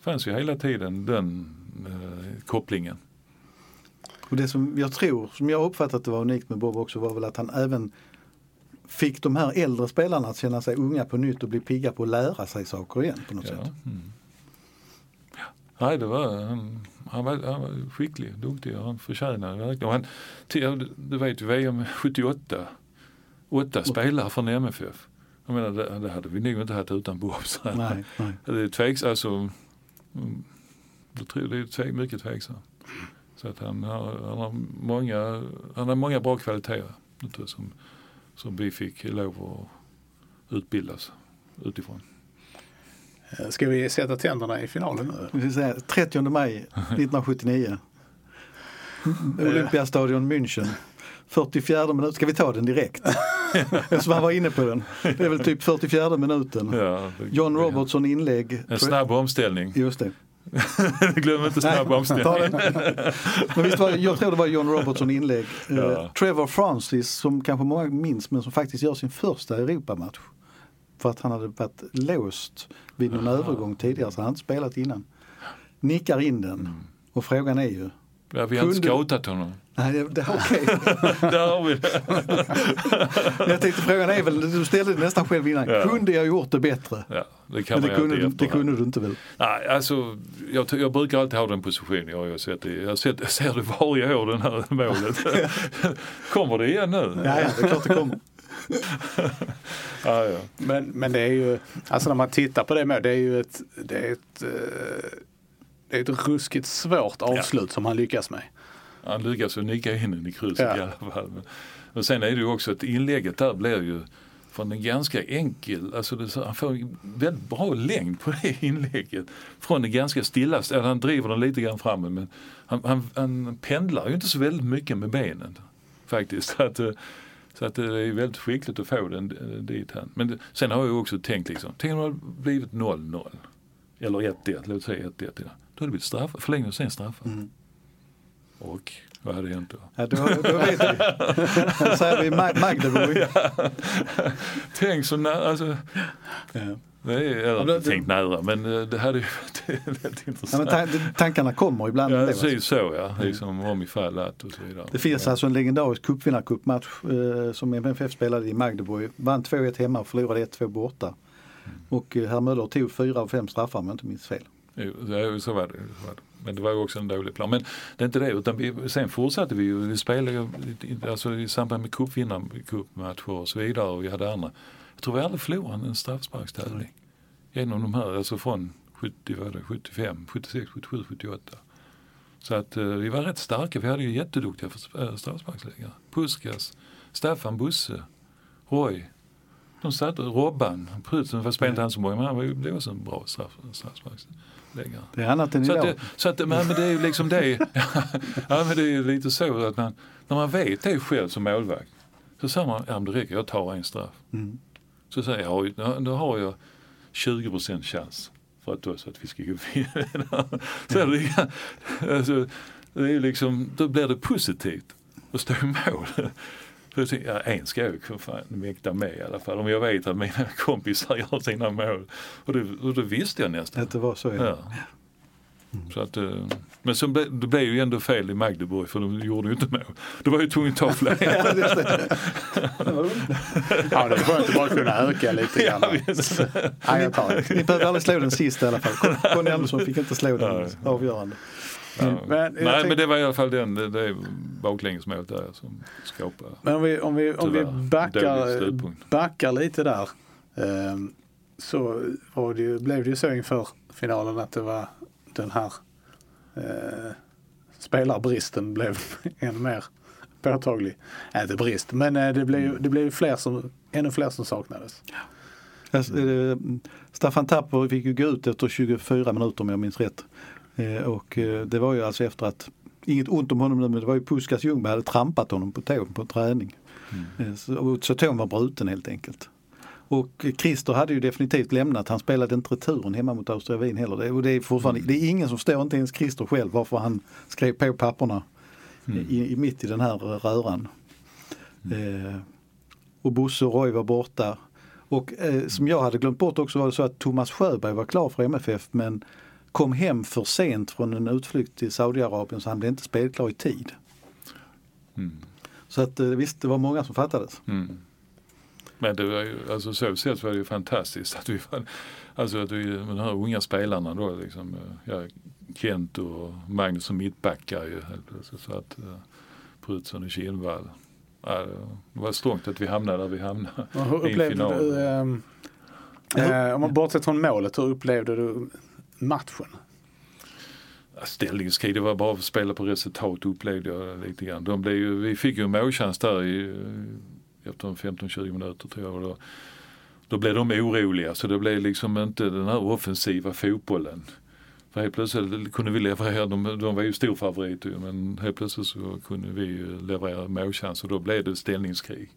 fanns ju hela tiden den eh, kopplingen. Och det som jag tror, som jag uppfattat det var unikt med Bob också var väl att han även fick de här äldre spelarna att känna sig unga på nytt och bli pigga på att lära sig saker igen på något Ja. sätt. Mm. Ja. Nej, det var, han, han, var, han var skicklig, duktig och han förtjänade verkligen. Och Han, till- du vet ju VM 78, åtta spelare från MFF. Jag menar det, det hade vi nog inte haft utan Bob. Så Nej, nej. Det är tveks, alltså, mm, det är tve, mycket tveksamt. Så att han har, han har många, han har många bra kvaliteter som, som vi fick lov att utbildas utifrån. Eh, Ska vi sätta tänderna i finalen nu? Vi ska säga 30 maj 1979. Olympiastadion München. 44 minuten, ska vi ta den direkt? Eftersom han var inne på den. Det är väl typ 44 minuten. John Robertson inlägg. En snabb omställning. Just det. Glöm inte snabb Nej, omställning. ta den. Men visst var, jag tror det var John Robertson inlägg. Eh, Ja. Trevor Francis som kanske många minns men som faktiskt gör sin första Europamatch. För att han hade varit låst vid någon övergång tidigare så han hade inte spelat innan. Nickar in den. Mm. Och frågan är ju, Ja, vi har inte scoutat honom. Nej det, okej. Där har vi det. Jag tänkte frågan är väl, du ställde det nästan själv innan, Ja. kunde jag gjort det bättre? Ja, det kan Men det man kunde, du, det kunde du inte väl? Nej, alltså, jag, jag brukar alltid ha den positionen. Jag, har sett det. Jag, har sett, jag ser det varje år, det här målet. Kommer det igen nu? Ja, ja, det är klart det kommer. Ja, ja. Men, men det är ju, alltså när man tittar på det med, det är ju ett, det är ett, eh, det är ett ruskigt svårt avslut som han lyckas med. Han lyckas ju nicka in den i krysset Ja. i alla fall. Men, men sen är det ju också att inlägget där blir ju från en ganska enkel, alltså det, han får väldigt bra längd på det inlägget. Från en ganska stilla, eller han driver den lite grann framåt men han, han, han pendlar ju inte så väldigt mycket med benen faktiskt. Så att, eh, så att det är väldigt skickligt att få den eh, dit han. Men det, sen har jag också tänkt liksom, tänk om det hade blivit 0-0 eller 1-1, låt säga 1-1. ja. Då hade det blivit straff, förlängning och sen straffar. Mm. Och vad hade hänt då? Ja, då, då vet vi. Då säger vi Mag- Magdeburg. Tänk så nära, alltså, Ja. det är, eller, Ja, det- tänk nära men eh, det hade ju varit väldigt Ja, intressant. tan- tankarna kommer ibland. Ja, ändå, alltså. precis så ja, liksom om ifall att och så vidare. Det finns alltså en legendarisk cupvinnarcupmatch eh, som MFF spelade i Magdeburg. Vann 2-1 hemma och förlorade 1-2 borta. Och eh, herr Möller tog fyra av fem straffar om jag inte minns fel. Jo, är ju så var det. Så var det. Men det var ju också en dålig plan. Men det är inte det utan vi, sen fortsatte vi ju. Vi spelade alltså, i samband med cupvinnarcupmatcher och så vidare och vi hade andra. Jag tror vi aldrig förlorade en straffsparkstävling. Genom de här, alltså från 70, vad det, 75, 76, 77, 78. Så att eh, vi var rätt starka. Vi hade ju jätteduktiga för- straffsparksläggare. Puskas, Staffan Busse, Roy. De satt, Robban, Prutsen, fast spelade inte han så många men han var ju, blev också en bra straff, straffsparksläggare. Det är annat än Så, att idag. det, så att, men, men det är ju liksom det. ja, men det är lite så att man, när man vet det själv som målvakt. Så säger man, ja men det räcker, jag tar en straff. Mm. Så säger jag, ja, då har jag 20% chans för att, då, så att vi ska gå vidare. så det, alltså, det är liksom, då blir det positivt att stå i mål. Tänkte, ja, en ska jag ju fan mäkta med i alla fall. Om jag vet att mina kompisar gör sina mål. Och det, och det visste jag nästan. Att det var så. Ja. Ja. Så att, eh, men så ble, det blev ju ändå fel i Magdeburg för de gjorde ju inte mål. Då var ju tvungen att ta fler. Ja, det är skönt att bara kunna öka lite grann. Ja. Ja, jag tar det. Ni behövde aldrig slå den sista i alla fall. Con- Conny Andersson fick inte slå den avgörande. Ja. Men Nej tänk- men det var i alla fall den, det, det baklängesmålet där som skapar. Men om vi, om vi, om vi backar, backar lite där. ehm, så var det ju, blev det ju så inför finalen att det var den här eh, spelarbristen blev än mer påtaglig. Äh, inte brist, men eh, det blev det blev fler som, ännu fler som saknades. Alltså, eh, Staffan Tapper fick ju gå ut efter 24 minuter om jag minns rätt. Eh, Och eh, det var ju alltså efter att, inget ont om honom nu men det var ju Puskas Ljungberg hade trampat honom på tån på träning. Eh, Så, och så tån var bruten helt enkelt. Och Christer hade ju definitivt lämnat, han spelade inte returen hemma mot Austria Wien heller. Det, och det är fortfarande, det är ingen som förstår, inte ens Christer själv, varför han skrev på papperna i, i, mitt i den här röran. Eh, och Bosse och Roy var borta. Och eh, som jag hade glömt bort också var det så att Thomas Sjöberg var klar för MFF men kom hem för sent från en utflykt till Saudiarabien så han blev inte spelklar i tid. Mm. Så att eh, visst, det var många som fattades. Mm. Men det var ju, alltså så sett var det ju fantastiskt att vi var, alltså att vi, de här unga spelarna då liksom, eh, ja, Kent och Magnus som mittbackar ju helt plötsligt så att uh, Prutsson och Kihlvall. Ja, det var strångt att vi hamnade där vi hamnade. Hur upplevde final. du, ehm, eh, om man bortsett från målet, hur upplevde du matchen? Ställningskrig, det var bara att spela på resultat upplevde jag lite grann. De blev ju, vi fick ju en målchans där i, eh, efter 15-20 minuter tror jag. Då, då blev de oroliga så det blev liksom inte den här offensiva fotbollen. För helt plötsligt kunde vi leverera, de, de var ju storfavoriter men helt plötsligt så kunde vi leverera målchans och då blev det ställningskrig.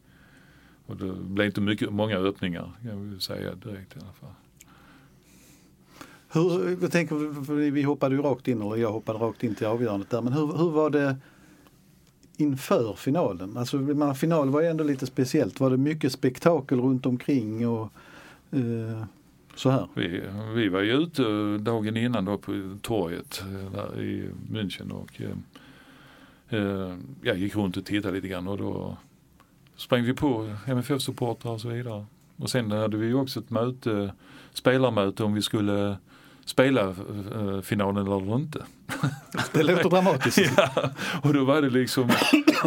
Och det blev inte mycket, många öppningar kan vi säga direkt i alla fall. Hur, jag tänker, vi hoppade ju rakt in, eller jag hoppade rakt in till avgörandet där, men hur, hur var det inför finalen? Alltså man, final var ju ändå lite speciellt. Var det mycket spektakel runt omkring och eh, så här? Vi, vi var ju ute dagen innan då på torget eh, där i München och eh, eh, jag gick runt och tittade lite grann och då sprang vi på MFF-supportrar och så vidare. Och sen hade vi ju också ett möte, spelarmöte om vi skulle spela eh, finalen eller inte. Det låter dramatiskt. ja, och då var det liksom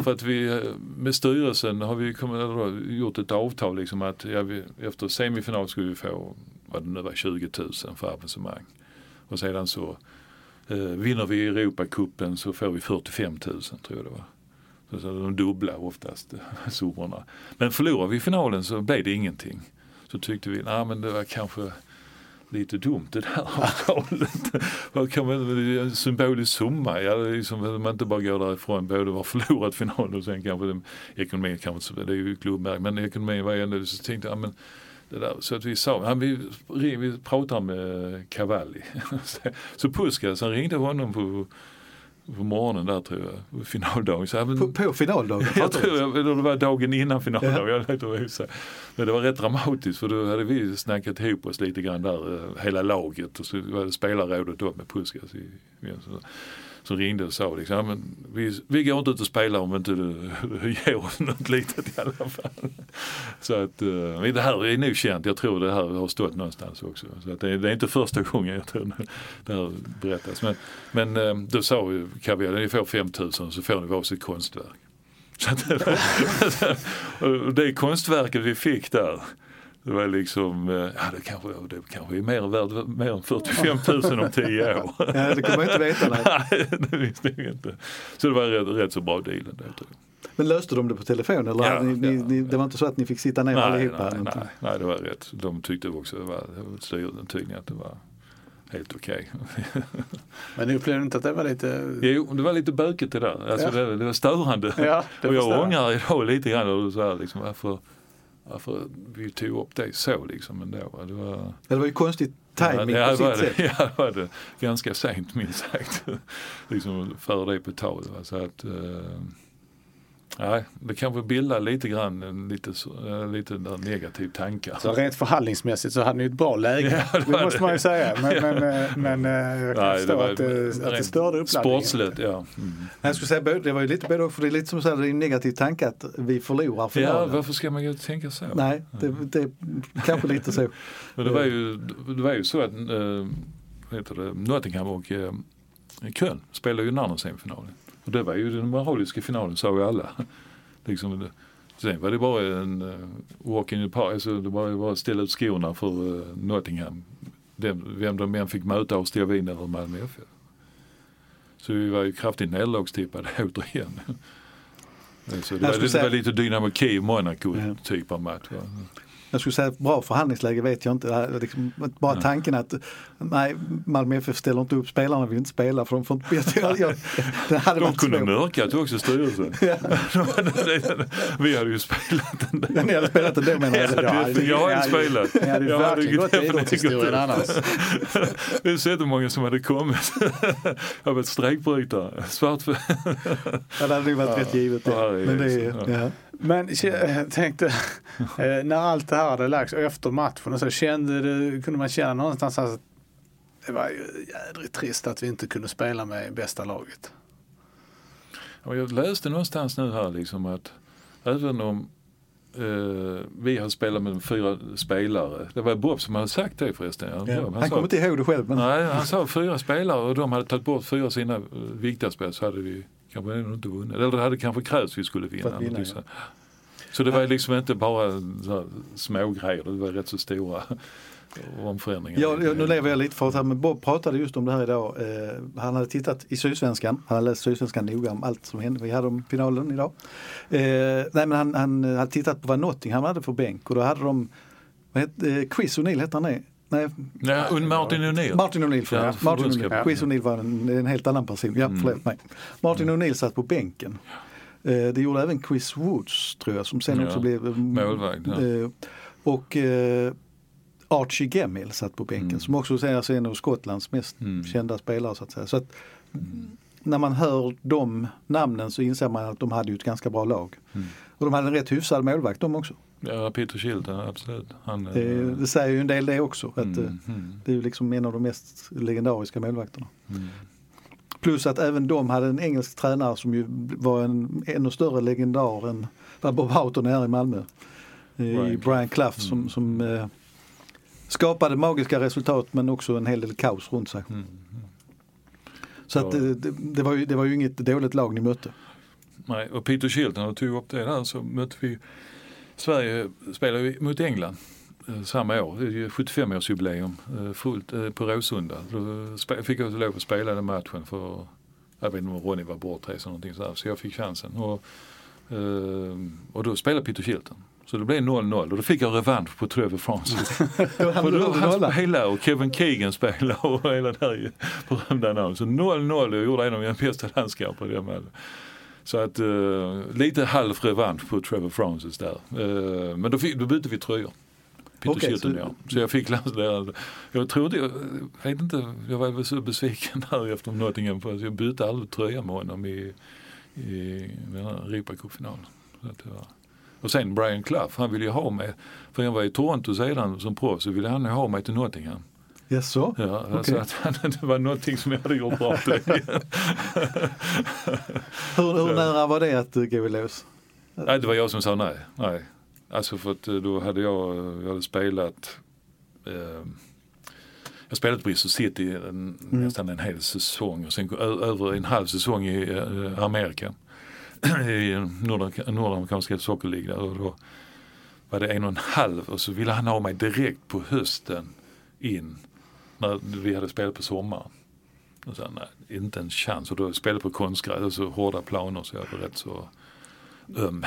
för att vi eh, med styrelsen har vi kommit, gjort ett avtal liksom att ja, vi, efter semifinal skulle vi få vad det nu var 20 000 för avancemang. Och sedan så eh, vinner vi Europacupen så får vi 45 000 tror jag det var. Så, så de dubbla oftast eh, summorna. Men förlorar vi finalen så blev det ingenting. Så tyckte vi, nej men det var kanske lite dumt det där avtalet. Vad kan man, en symbolisk summa, ja, liksom, man inte bara går därifrån både var förlorat finalen och sen kanske den, ekonomin kanske, det är ju klubbmärkt, men ekonomin var ändå, så tänkte jag, men det där, så att vi sa, han, vi, vi pratar med Cavalli. så Puskas, han ringde honom på, på morgonen där tror jag, finaldagen. Så, ja, men, På, på finaldagen? jag tror jag, det var dagen innan jag säger. Men det var rätt dramatiskt för då hade vi snackat ihop oss lite grann där, eh, hela laget och så var det spelarrådet då med Puskas. I, som ringde och sa liksom, men vi, vi går inte ut och spelar om inte du ger oss något litet i alla fall. Så att eh, men det här är nog känt, jag tror det här har stått någonstans också. Så att det, det är inte första gången jag tror det här berättas. Men, men eh, då sa ju Kaviar, ni får 5000 så får ni varsitt konstverk. Så att, det konstverket vi fick där det var liksom, eh, ja det kanske, det kanske är mer värt mer än 45 000 om 10 år. ja, det kan man inte veta. Nej, det visste jag inte. Så det var rätt, rätt så bra deal ändå. Men löste de det på telefon eller Ja, ni, ja, ni, det var inte så att ni fick sitta ner Nej, allihopa? nej, nej, nej, det var rätt. De tyckte också, det var, styrelsen tyckte att det var helt okej. Men ni upplevde inte att det var lite... Jo, det var lite bökigt det där. Alltså, Ja. det, det var störande. Ja, det och jag jag. ångrar idag lite grann och så här, liksom, varför, varför vi tog upp det så liksom ändå. Det var, Ja, det var ju konstig timing ja, på det sitt var sätt. det, ja, det var det. Ganska sent minst sagt. liksom för det på tal. Så att, eh, nej, det kanske bildar lite grann en lite, eh, lite negativ tankar. Så rent förhandlingsmässigt så hade ni ett bra läge. Ja, det det måste det. man ju säga. Men, men, eh, men eh, jag kan Nej, förstå att, det, att det störde uppladdningen. Sportsligt, ja. Mm. Jag skulle säga det var ju lite både för det är lite som att säga, det är en negativ tanke att vi förlorar Ja, finalen. varför ska man ju tänka så? Nej, det, det är kanske lite så. Men det var ju, det var ju så att äh, heter det, Nottingham och äh, Köln spelade ju den andra semifinalen. Och det var ju den moraliska finalen sa ju alla. liksom, sen var det bara en uh, walk in the park, alltså det var bara att ställa ut skorna för uh, Nottingham. Den, vem de än fick möta av Stovin eller Malmö FF. Så vi var ju kraftigt nederlagstippade återigen. Så det, var, det var lite Dynamo Kiev Monaco Ja. typ av match. Va? Jag skulle säga bra förhandlingsläge vet jag inte. Liksom, bara tanken att nej, Malmö FF ställer inte upp, spelarna vill inte spela för de får inte bättre. Jag, jag, det hade De varit kunde svårt. mörkat också styrelsen. Vi hade ju spelat den där. Ni hade spelat ändå menar jag. Jag hade- jag har inte spelat. Ni hade ju Jag hade verkligen gått idrottshistorien annars. Det är så jättemånga som hade kommit. Jag var ett strejkbrytare. Svart för... Ja, det hade nog varit rätt givet. Det. Ja, det är Men det, är- ja. Men jag tänkte, eh, när allt det här hade lagts och efter matchen och så kände det, kunde man känna någonstans att det var ju jädrigt trist att vi inte kunde spela med bästa laget. Och jag läste någonstans nu här liksom att även om eh, vi har spelat med fyra spelare. Det var Bob som hade sagt det förresten. Ja, Han sa- kommer inte ihåg det själv. Men, Nej, han sa fyra spelare och de hade tagit bort fyra av sina eh, viktiga spel så hade vi kanske ändå inte vunnit. Eller det hade kanske krävts vi skulle vinna. Vinna, någonting så. så det var liksom inte bara så små grejer, det var rätt så stora omförändringar. Ja, ja, nu lever jag lite för att här, men Bob pratade just om det här idag. Eh, han hade tittat i Sydsvenskan, han hade läst Sydsvenskan noga om allt som hände. Vi hade om finalen idag. Eh, nej men han, han hade tittat på vad Nottingham hade för bänk och då hade de, vad hette, eh, Chris O'Neill hette han det? Nej, och Martin O'Neill. Martin O'Neill. Ja, Martin. O'Neill. Chris O'Neill var en, en helt annan person. Ja, Mm. förlåt mig. Martin O'Neill satt på bänken. Eh, det gjorde även Chris Woods tror jag som sen Ja, också blev mm, målvakt, ja. eh, Och eh, Archie Gemmell satt på bänken Mm. som också är en av Skottlands mest Mm. kända spelare. Så att säga. Så att, När man hör de namnen så inser man att de hade ju ett ganska bra lag. Mm. Och de hade en rätt hyfsad målvakt de också. Ja, Peter Shilton, absolut. Han, eh, Det, det säger ju en del det också. Att, mm, mm, Det är ju liksom en av de mest legendariska målvakterna. mm. Plus att även de hade en engelsk tränare som ju var en ännu större legendar än vad Bob Houghton är i Malmö. Eh, Brian I Brian Clough som, Mm. som eh, skapade magiska resultat men också en hel del kaos runt sig. Mm. Så att Ja. det, det, det, var ju, det var ju inget dåligt lag ni mötte. Nej, och Peter Shilton, och tog upp det där så mötte vi Sverige spelade vi mot England eh, samma år, det är ju 75-årsjubileum eh, fullt eh, på Råsunda. Då fick jag lov att spela den matchen för, jag vet inte om Ronny var bortrest eller någonting sådär, så jag fick chansen. Och, och då spelade Peter Shilton. Så det blev 0-0 och då fick jag revansch på Trevor Francis. För då han spelade och Kevin Keegan spelade och hela det här berömda namnet. Så 0-0 och gjorde en av mina bästa landskamper i den matchen. Så att eh, lite halv revansch på Trevor Francis där. Eh, men då, fick, då bytte vi tröjor. Peter Shilton så- ja. Så jag fick där. Jag trodde, jag vet inte, jag var väl så besviken där efter Nottingham för jag bytte aldrig tröja med honom i, i den här Europacupfinalen. Och sen Brian Clough, han ville ju ha mig, för jag var i Toronto sedan som proffs så ville han ha mig till Nottingham. Jaså? Ja, Okej. alltså att det var någonting som jag hade gjort bra tydligen. Hur, hur nära var det att eh, gå i lås? Nej, det var jag som sa nej. nej. Alltså för att eh, då hade jag, jag hade spelat eh, jag spelade på City en, nästan en hel säsong och sen över en halv säsong i eh, Amerika. I Nordamerika- Nordamerikanska soccerligan och då var det en och en halv och så ville han ha mig direkt på hösten in när vi hade spelat på sommaren. Och så, nej, inte en chans. Och då spelade på konstgräs, alltså hårda planer så jag var rätt så öm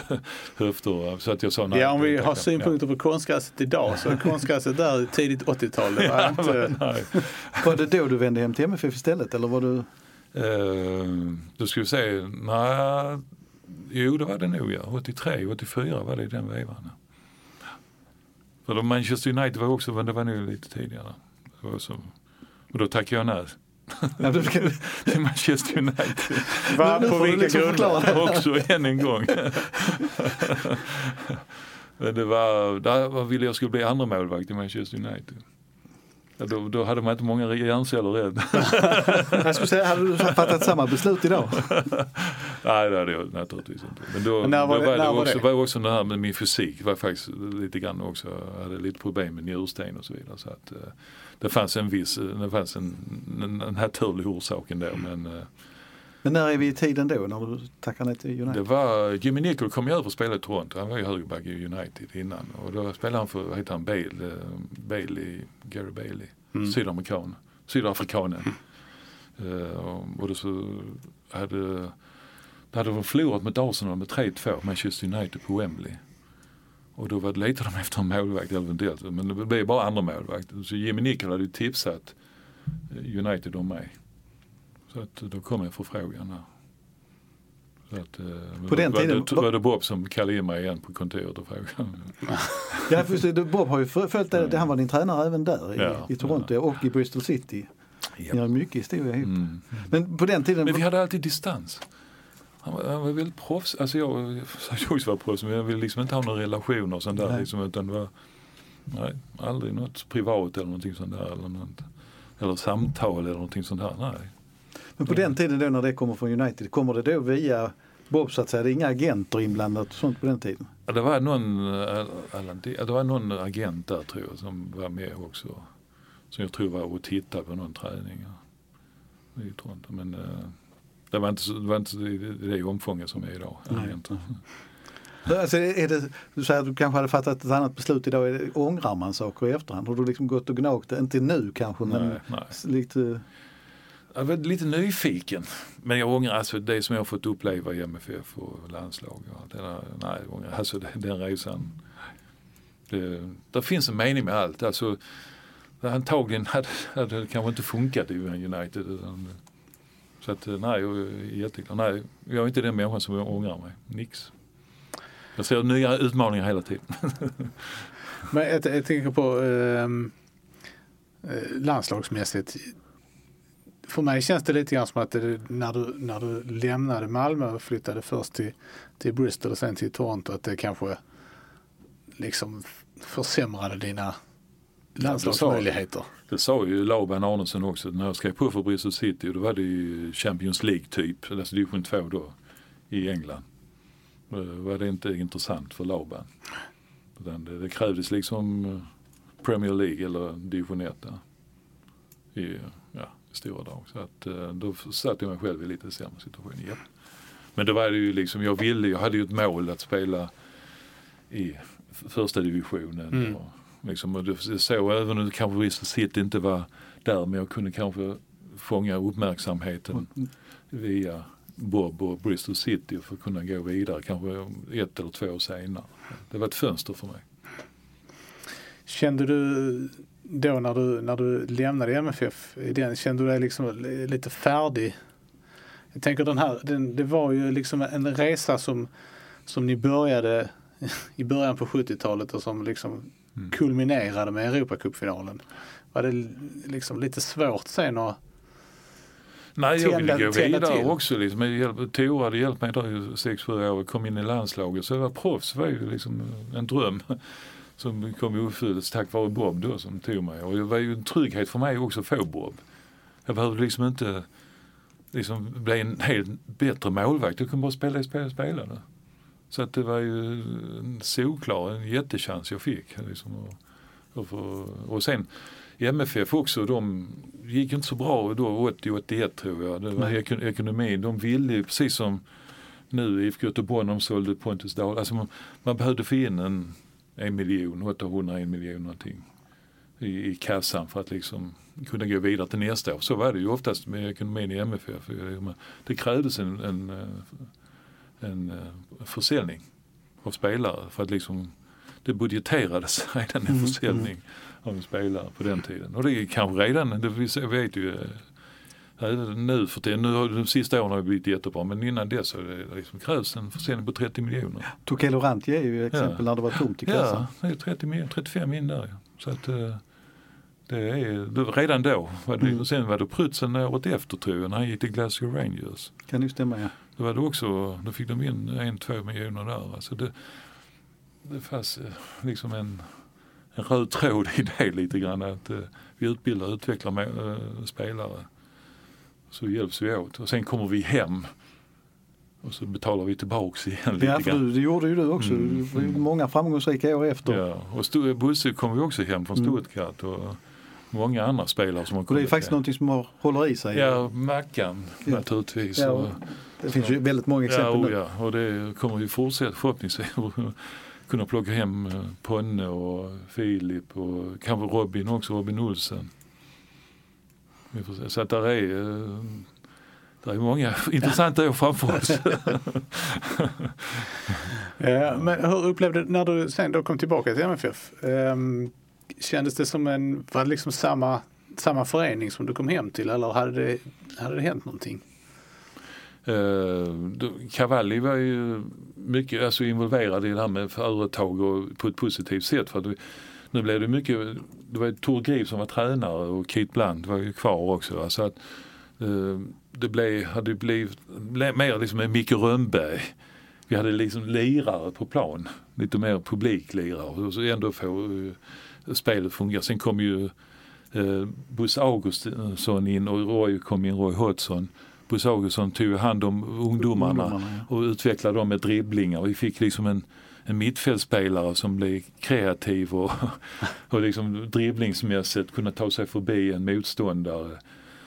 höfter. Så att jag sa nej. Ja, om vi har synpunkter på konstgräset idag så är konstgräset där tidigt 80-tal. Det var Ja, inte... Var det då du vände hem till MFF istället eller var du? Eh, då ska vi se, nej, jo det var det nog ja. 83, 84 var det i den vevan. För då Manchester United var också, men det var nog lite tidigare. Var så, och då tackade jag nej till Manchester United. Va, Nu på vilka liksom grunder? också än en gång. Men det var, där ville jag skulle bli andra målvakt i Manchester United. Ja, då, då hade man inte många hjärnceller rädd. jag skulle säga, hade du fattat samma beslut idag? Nej det hade jag naturligtvis inte. Men då, Men när var då det- var, det när var också, det? var också det här med min fysik var faktiskt lite grann också, jag hade lite problem med njursten och så vidare. Så att, eh, det fanns en viss, det fanns en, en, en naturlig orsak ändå. Men eh, Men när är vi i tiden då när du tackar nej till det United? var, Jimmy Nicol kom ju över och spelade i Toronto, han var ju högerback i United innan. Och då spelade han för, vad heter han, Bale, eh, Bailey, Gary Bailey, Mm. sydamerikan, sydafrikanen. Eh, och, och då så hade, då hade de förlorat mot Arsenal med 3-2, Manchester United på Wembley. Och då var det letade de efter en målvakt eventuellt, men det blev bara andra målvakt. Så Jimmy Nicol hade ju tipsat eh, United om mig. Så att då kom jag förfrågan här. Så att, eh, På den var, tiden- det, var det Bob som kallade in mig igen på kontoret och frågade. Ja, för det, Bob har ju följt det, det, han var din tränare även där i, Ja, i Toronto och i Bristol City. Ni har mycket historia ihop. Mm. Men på den tiden, Men vi hade alltid distans. Han var, han var väldigt proffs. Alltså jag jag också var proffs men jag ville liksom inte ha några relationer och sånt där. Nej. Liksom, utan det var nej, aldrig något privat eller någonting sånt där. Eller, något, eller samtal eller någonting sånt där. Nej. men på den tiden då när det kommer från United, kommer det då via Bob så att säga? Det är inga agenter inblandat och sånt på den tiden? Ja, Det var någon, det det var någon agent där tror jag som var med också. Som jag tror var och tittade på någon träning. ja, I Toronto. Men eh, det var inte, det var inte det, omfånget som är idag. Nej. Alltså är det, du säger att du kanske hade fattat ett annat beslut idag. Är det, ångrar man saker i efterhand? Har du liksom gått och gnagt det? Inte nu kanske men Nej, nej. lite... Jag var lite nyfiken. Men jag ångrar alltså det som jag har fått uppleva i MFF och landslag. Och allt det där. Nej, jag ångrar, alltså den, den resan. Det, det finns en mening med allt. Alltså, antagligen hade, hade det kanske inte funkat i United. Utan, så att eh, nej, jag är jätteglad. Nej, jag är inte den människan som ångrar mig. Nix. Jag ser nya utmaningar hela tiden. Men jag, jag tänker på ehm, eh, landslagsmässigt. För mig känns det lite grann som att det, när, du, när du lämnade Malmö och flyttade först till, till Bristol och sen till Toronto att det kanske liksom försämrade dina landslagsmöjligheter. Det sa ju Laban Arnesson också när jag skrev på för Bristol City då var det ju Champions League typ, alltså division 2 då i England. Då var det inte intressant för Laban. Det, det krävdes liksom eh, Premier League eller division 1 där. I, ja, i stora drag. Så att eh, då satte jag mig själv i lite sämre situation. Ja. Men då var det ju liksom, jag ville, jag hade ju ett mål att spela i första divisionen. Mm. Och, liksom, och det så även om kanske Bristol City inte var där men jag kunde kanske fånga uppmärksamheten via Bob och Bristol City för att kunna gå vidare kanske ett eller två år senare. Det var ett fönster för mig. Kände du då när du, när du lämnade MFF, den, kände du dig liksom lite färdig? Jag tänker den här, den, det var ju liksom en resa som, som ni började i början på 70-talet och som liksom Mm. kulminerade med Europacupfinalen. Var det liksom lite svårt sen att Nej, jag ville gå vidare till. också. Liksom. Tore hade hjälpt mig där i sex, sju år och kom in i landslaget. Så jag var proffs, var ju liksom en dröm. som kom i uppfyllelse tack vare Bob då som tog mig. Och det var ju en trygghet för mig också att få Bob. Jag behövde liksom inte liksom bli en helt bättre målvakt. Jag kunde bara spela det spelet jag spelade. Så att det var ju en solklar, en jättechans jag fick. Liksom, och, och, och sen i MFF också, de gick inte så bra då 80-81 tror jag. Det var ekon- ekonomin. De ville ju precis som nu IFK Göteborg när de sålde Pontus Dahl. Alltså man, man behövde få in en, en miljon, 800 en miljon någonting i, i kassan för att liksom kunna gå vidare till nästa år. Så var det ju oftast med ekonomin i MFF. Det krävdes en, en, eh, en eh, försäljning av spelare för att liksom det budgeterades redan en Mm, försäljning av en spelare på den tiden. Och det är kanske redan, det vi vet ju eh, även nu för det, nu de sista åren har det blivit jättebra men innan dess så det liksom krävs en försäljning på 30 miljoner. Tokelo Ranti är ju exempel när det var tomt i kassan. Ja, det är 30 miljoner, 35 in där. ja. Så att eh, det är, redan då. Var det, Mm. Sen var det Prutzen året efter tror jag när han gick till Glasgow Rangers. Kan ju stämma ja. Då var det också, då fick de in en, två miljoner där. Alltså det, det fanns eh, liksom en, en röd tråd i det lite grann. Att eh, vi utbildar och utvecklar med, eh, spelare. Så hjälps vi åt. Och sen kommer vi hem. Och så betalar vi tillbaks igen lite Ja, för du, det gjorde ju du också. Mm. Det många framgångsrika år efter. Ja, och Bosse kom ju också hem från Mm. Stuttgart och många andra spelare som har Och det är kommit faktiskt hem. någonting som har, håller i sig. Ja, Mackan Ja. naturligtvis. Ja, och, Det finns ju väldigt många ja, exempel oh, nu. ja, och det kommer vi fortsätta förhoppningsvis kunna plocka hem eh, Ponne och Filip och kanske Robin också, Robin Olsen. Vi får se. Så att där är, eh, där är många intressanta år framför oss. Eh, Men hur upplevde du när du sen då kom tillbaka till MFF? ehm, Kändes det som en, var det liksom samma, samma förening som du kom hem till eller hade det, hade det hänt någonting? Uh, Cavalli var ju mycket alltså, involverad i det här med företag och på ett positivt sätt. För att vi, nu blev det mycket, det var ju Tor Grip som var tränare och Keith Bland var ju kvar också. Alltså att, uh, det blev, hade blivit mer liksom en Micke Rönnberg. Vi hade liksom lirare på plan, lite mer publiklirare och så ändå få eh, spelet fungera. Sen kom ju eh, Bosse Augustsson in och Roy kom in, Roy Hodgson. Bosse Augustsson tog hand om ungdomarna, Ungdomarna, och utvecklade dem med dribblingar. Vi fick liksom en, en mittfältspelare som blev kreativ och, och liksom dribblingsmässigt kunna ta sig förbi en motståndare.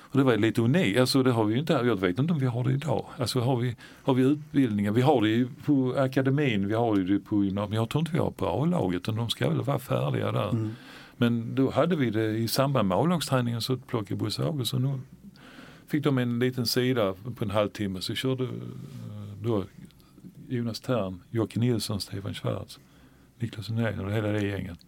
Och det var lite unikt, alltså det har vi inte, jag vet inte om vi har det idag. Alltså har vi, har vi utbildningar, vi har det ju på akademin, vi har det på gymnasiet, men jag tror inte vi har på A-laget, de ska väl vara färdiga där. Mm. Men då hade vi det i samband med A-lagsträningen så plockade Bosse Augustsson och fick de en liten sida på en halvtimme så körde eh, då Jonas Tern, Jocke Nilsson, Stefan Schwarz, Niklas Sundén och hela det gänget.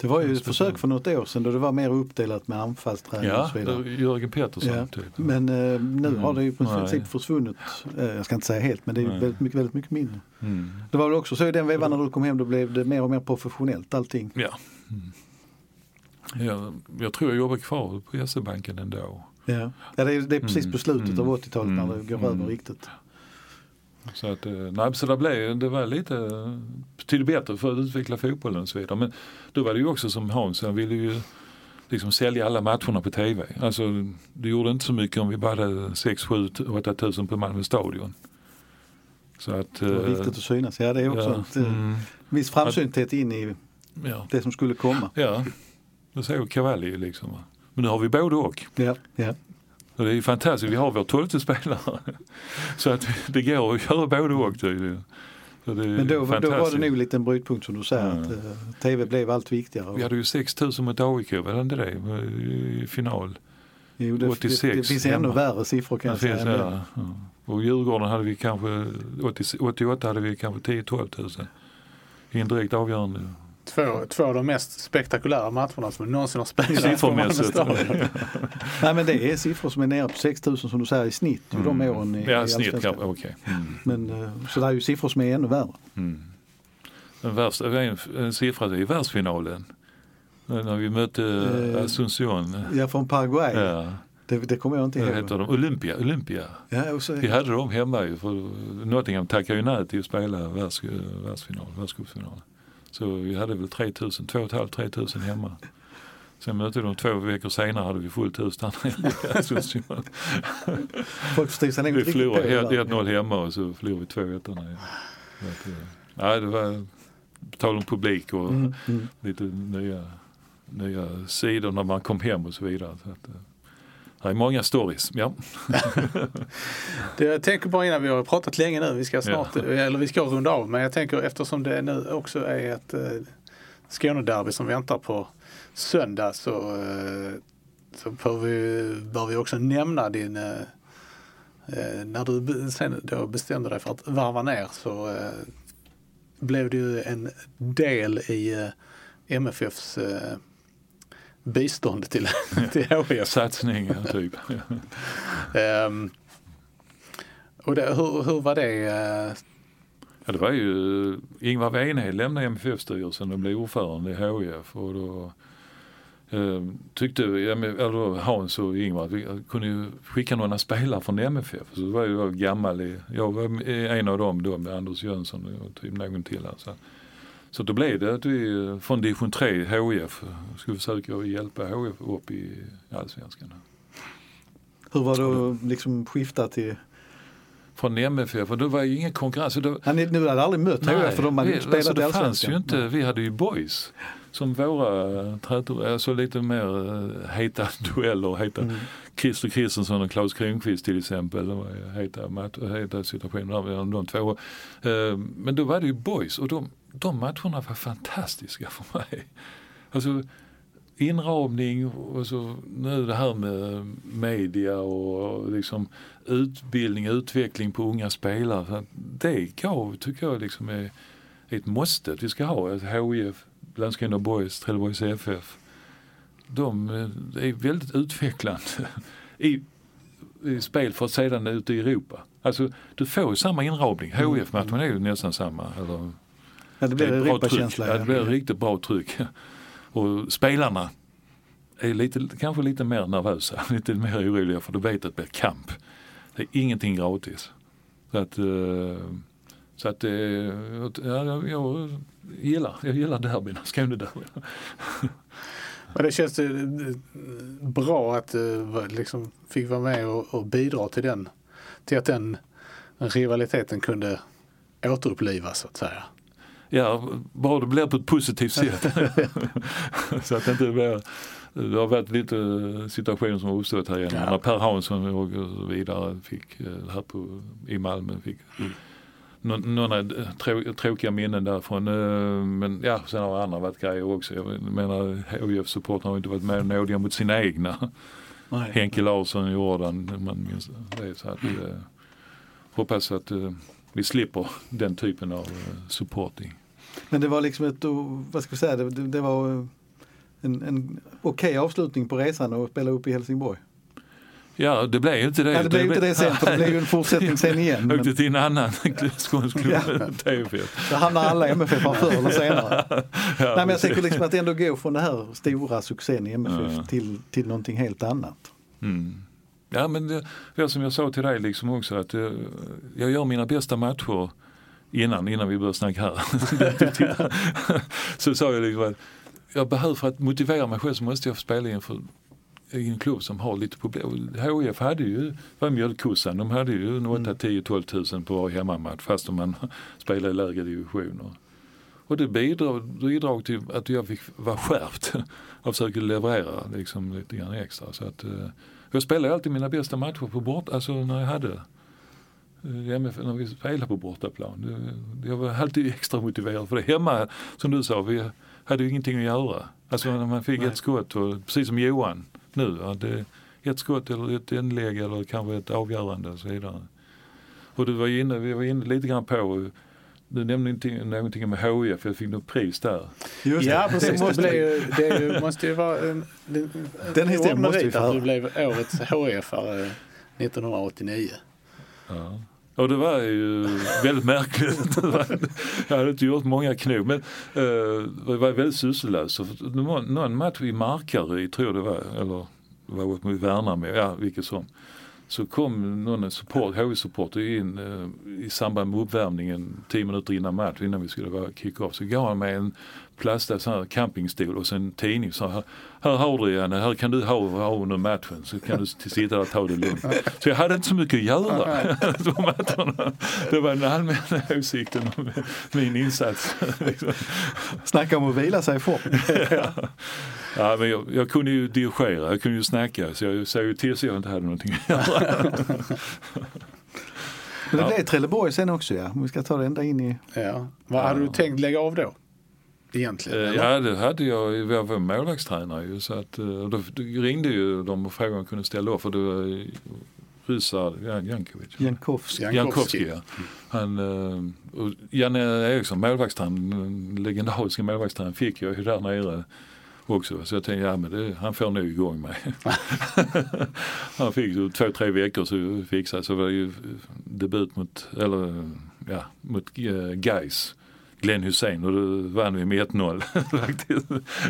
Det var ju ett försök för något år sedan då det var mer uppdelat med anfallsträning och Ja, så vidare. Jörgen Pettersson Ja, typ. Men eh, nu Mm. har det ju på Nej. princip försvunnit. Eh, jag ska inte säga helt men det är Nej. väldigt mycket, väldigt mycket mindre. Mm. Det var väl också så i den vevan när du kom hem då blev det mer och mer professionellt allting. Ja. Mm. Jag, jag tror jag jobbar kvar på SE-banken ändå. Ja, ja det, är, det är precis Mm. på slutet Mm. av 80-talet när det Mm. går Mm. över riktigt. Så att, eh, nej, så det, blev, det var lite till bättre för att utveckla fotbollen och så vidare. Men då var det ju också som Hans, han ville ju liksom sälja alla matcherna på tv. Alltså det gjorde inte så mycket om vi bara hade 6, 7, 8 tusen på Malmö stadion. Så att, Det var eh, viktigt att synas. Ja det är också ja, ett, eh, mm, viss framsynthet in i ja, det som skulle komma. ja, det säger Cavalli liksom. Men nu har vi både och. Ja, ja. Och det är fantastiskt, vi har vår tolfte spelare. Så att det går att göra både och. tydligen. Så Men då, då var det nog en brytpunkt som du säger Ja. att eh, tv blev allt viktigare. Vi hade ju 6 000 mot AIK, var det inte det? I final. jo, det, 86 det, det finns ännu värre siffror kan Det jag säga. ja. Och Djurgården hade vi kanske, 80, 88 hade vi kanske 10-12 000. I en direkt avgörande. Två, två av de mest spektakulära matcherna som någonsin har spelat på Malmö Siffermässigt. Nej men det är siffror som är nere på 6000 som du säger i snitt ju de åren i, Mm. Ja, i snitt kanske, okej. Mm. Men eh, så det är ju siffror som är ännu värre. Mm. Den värsta, en, en siffra det är i världsfinalen. När vi mötte Eh, Asunción. Ja från Paraguay, Ja, det, det kommer jag inte ihåg. heter de? Olympia. Olympia. Ja, och så, Vi hade dem hemma ju för Nottingham tackade ju nej till att spela världs, världsfinal, världscupfinal. Så vi hade väl 3000, 2 500-3000 hemma. Sen mötte de två veckor senare hade vi fullt hus där nere. Folk förstod sig nog Vi förlorade det. 1-0 hemma och så förlorade vi 2-1 där nere. Eh, Nej, det var tal om publik och Mm, mm. lite nya, nya sidor när man kom hem och så vidare. Så att, eh, det är många stories. Ja. Det, jag tänker bara innan vi har pratat länge nu, vi ska snart, Ja. eller vi ska runda av, men jag tänker eftersom det nu också är ett eh, Skånederby som väntar på söndag så, eh, så bör, vi, bör vi också nämna din eh, eh, när du sen då bestämde dig för att varva ner så eh, blev ju en del i eh, MFFs eh, bistånd till, till HIF. Satsningar typ. Ehm, och det, hur, hur var det? eh, Ja, det var ju Ingvar Wenhed lämnade MFF-styrelsen och blev ordförande i HIF och då eh, tyckte eller Hans och Ingvar att vi kunde ju skicka några spelare från MFF. Så det var ju jag gammal jag var en av dem då med Anders Jönsson och typ någon till. Alltså. Så då blev det att vi från division 3 HIF skulle försöka hjälpa HIF upp i allsvenskan. Hur var det att liksom skifta till... Från MFF och då var ju ingen konkurrens. Då, Ja, ni, hade aldrig mött HF för de hade vi, ju spelat alltså, det fanns ju inte, vi hade ju boys som våra trätor, alltså lite mer uh, heta dueller, heta Mm. Christer Kristensson och Claes Kronqvist till exempel. Det var heta, heta situationer de två. Eh, men då var det ju boys och de, de matcherna var fantastiska för mig. Alltså inramning och så nu det här med media och liksom utbildning, utveckling på unga spelare. Så det gav, tycker jag, liksom är ett måste. att Vi ska ha ett HIF, Landskrona Boys, Trelleborgs FF. De eh, är väldigt utvecklande i, i spel för att sedan ute i Europa. Alltså du får ju samma inramning. HIF-matchen är ju nästan samma. Eller, Ja, det blir bra tryck. Ja, det blir riktigt bra tryck. Och spelarna är lite, kanske lite mer nervösa, lite mer oroliga för du vet att det blir kamp. Det är ingenting gratis. Så att, eh, så att eh, ja, jag, jag gillar, jag gillar derbyna, Skånederbyna. Men det känns eh, bra att du liksom fick vara med och, och bidra till den, till att den rivaliteten kunde återupplivas så att säga. Ja, bara det blir på ett positivt sätt. så att det inte blir, det har varit lite situationer som har uppstått här igen. Ja. När Per Hansson och så vidare fick, eh, här på, i Malmö fick nå- några trå, tråkiga minnen därifrån. Eh, Men ja, sen har andra varit grejer också. Jag menar HIF-supportrarna har inte varit med nådiga mot sina egna. Nej. Henke Larsson och Jordan, man minns det. Så att, eh, hoppas att eh, vi slipper den typen av eh, supporting. Men det var liksom ett, oh, vad ska vi säga, det, det, var eh, en, en okej avslutning på resan och spela upp i Helsingborg. Ja, det blev ju inte det. Ja, det blev ju inte det sen, för det blev ju en fortsättning sen igen. Jag åkte till en annan skånsk klubb. TFF. då hamnar alla MFF förr eller senare. Ja, Nej, men jag tänker liksom att ändå gå från det här stora succén i MFF Ja. till, till någonting helt annat. Mm. Ja men det, det som jag sa till dig liksom också att eh, jag gör mina bästa matcher innan, innan vi börjar snacka här. så sa jag liksom att jag behöver för att motivera mig själv så måste jag spela inför i en klubb som har lite problem. HIF hade ju, var mjölkkossan, de hade ju 8, 10, 12 tusen på varje hemmamatch fast om man spelar i lägre divisioner. Och det bidrog, bidrog till att jag fick vara skärpt och försöka leverera liksom lite grann extra. Så att, eh, jag spelade alltid mina bästa matcher på bort, alltså när jag hade eh, MF, när vi spelade på bortaplan. Jag var alltid extra motiverad för det. Hemma, som du sa, vi hade ju ingenting att göra. Alltså när man fick Nej. ett skott, och, precis som Johan nu, ja, det, ett skott eller ett inlägg eller kanske ett avgörande och så vidare. Och du var inne, vi var inne lite grann på, du nämnde inte någonting om HIF, jag fick något pris där. Just Ja det. precis, Det blir ju, det ju, måste ju vara en, en, Den historien måste vi att du blev årets HIF-are 1989. Ja. Och det var ju väldigt märkligt. jag hade inte gjort många knop men eh, jag var väldigt sysslolös. Så Det var någon match i Markaryd tror jag det var, eller det var mot Värnamo, ja vilket som. Så kom någon support, HV-supporter in eh, i samband med uppvärmningen tio minuter innan match, innan vi skulle vara kick-off. Så gav han mig en plastad sån här campingstol och sen en tidning. Så här, här har du Janne, här kan du ha, ha under matchen så kan du sitta där och ta det lugnt. Så jag hade inte så mycket att göra. Det var den allmänna åsikten om min insats. Snacka om att vila sig i form. ja. ja, men jag, jag kunde ju dirigera, jag kunde ju snacka så jag såg ju till så jag inte hade någonting att göra. Men det Ja. blev Trelleborg sen också ja. Om vi ska ta det ända in i... Ja. Vad hade du tänkt lägga av då? Egentligen? Eh, eller? Ja det hade jag, jag var målvaktstränare ju så att eh, då, ringde ju de och frågade om jag kunde ställa upp för det var ryssar, Jan- Jankovic. Jankowski. Jankowski. Ja. Han, eh, och Janne Eriksson, målvaktstränaren, den legendariska målvaktstränaren fick jag ju där nere också. Så jag tänkte, ja men det, han får nog igång mig. han fick ju två, tre veckor så fixade så var det ju debut mot, eller ja, mot uh, Gais. Glenn Hussein och då vann vi med 1-0 faktiskt.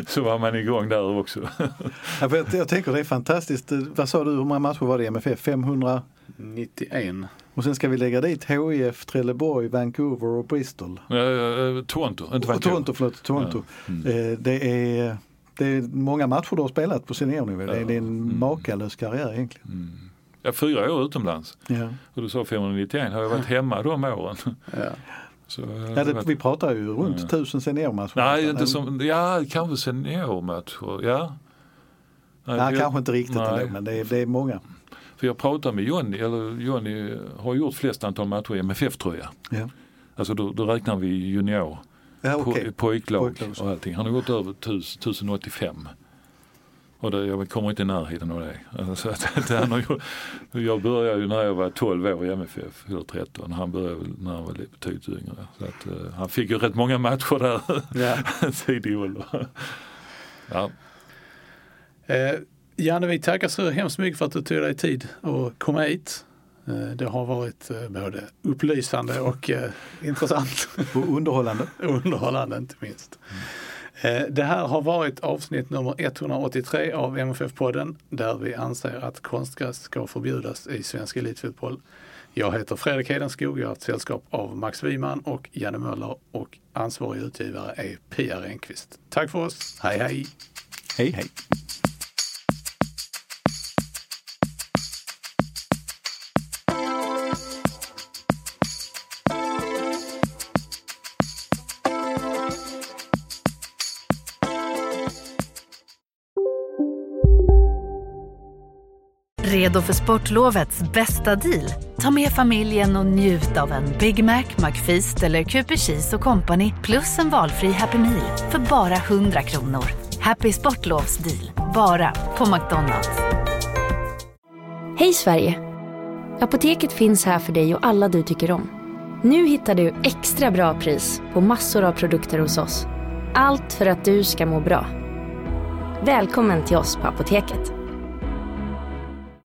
Så var man igång där också. Ja, för jag, jag tänker det är fantastiskt. Vad sa du, hur många matcher var det i MFF? 500? 91. Och sen ska vi lägga dit HIF, Trelleborg, Vancouver och Bristol. Ja, Toronto, inte Och Vancouver. Toronto, förlåt, Toronto. Ja. Mm. Eh, Det, är, det är många matcher du har spelat på seniornivå. Det Ja. det är en Mm. makalös karriär egentligen. Mm. Ja, fyra år utomlands. Ja. Och du sa 591, har jag varit hemma de åren? Ja. Så, jag Ja, det, vi pratar ju runt Ja. tusen seniormatcher. Nej, inte som, ja kanske seniormatcher, ja. Nej, Ja, för kanske inte riktigt nej. ändå, men det är, det är många. För jag pratade med Johnny, eller Johnny har gjort flest antal matcher i MFF tror jag. Ja. Alltså då, då räknar vi junior, Ja, po, okej. pojklag Pojklag. och allting. Han har gått över 1000 1085. Och det, jag kommer inte i närheten av det. Alltså, att, att han har gjort, jag började ju när jag var 12 år i MFF, eller 13. Han började väl när han var lite betydligt yngre. Så att, eh, han fick ju rätt många matcher där Ja. tidig ålder. Ja, Eh, Janne, vi tackar så hemskt mycket för att du tog dig tid att komma hit. Eh, det har varit eh, både upplysande och intressant. Och underhållande. Underhållande inte minst. Eh, Eh, det här har varit avsnitt nummer 183 av MFF-podden där vi anser att konstgräs ska förbjudas i svensk elitfotboll. Jag heter Fredrik Hedenskog, jag har ett sällskap av Max Wiman och Janne Möller och ansvarig utgivare är Pia Renqvist. Tack för oss, hej hej! Hej hej. Redo för sportlovets bästa deal? Ta med familjen och njut av en Big Mac, McFeast eller Cooper Cheese och Company plus en valfri Happy Meal för bara 100 kronor. Happy Sportlovs deal, bara på McDonalds. Hej Sverige! Apoteket finns här för dig och alla du tycker om. Nu hittar du extra bra pris på massor av produkter hos oss. Allt för att du ska må bra. Välkommen till oss på Apoteket.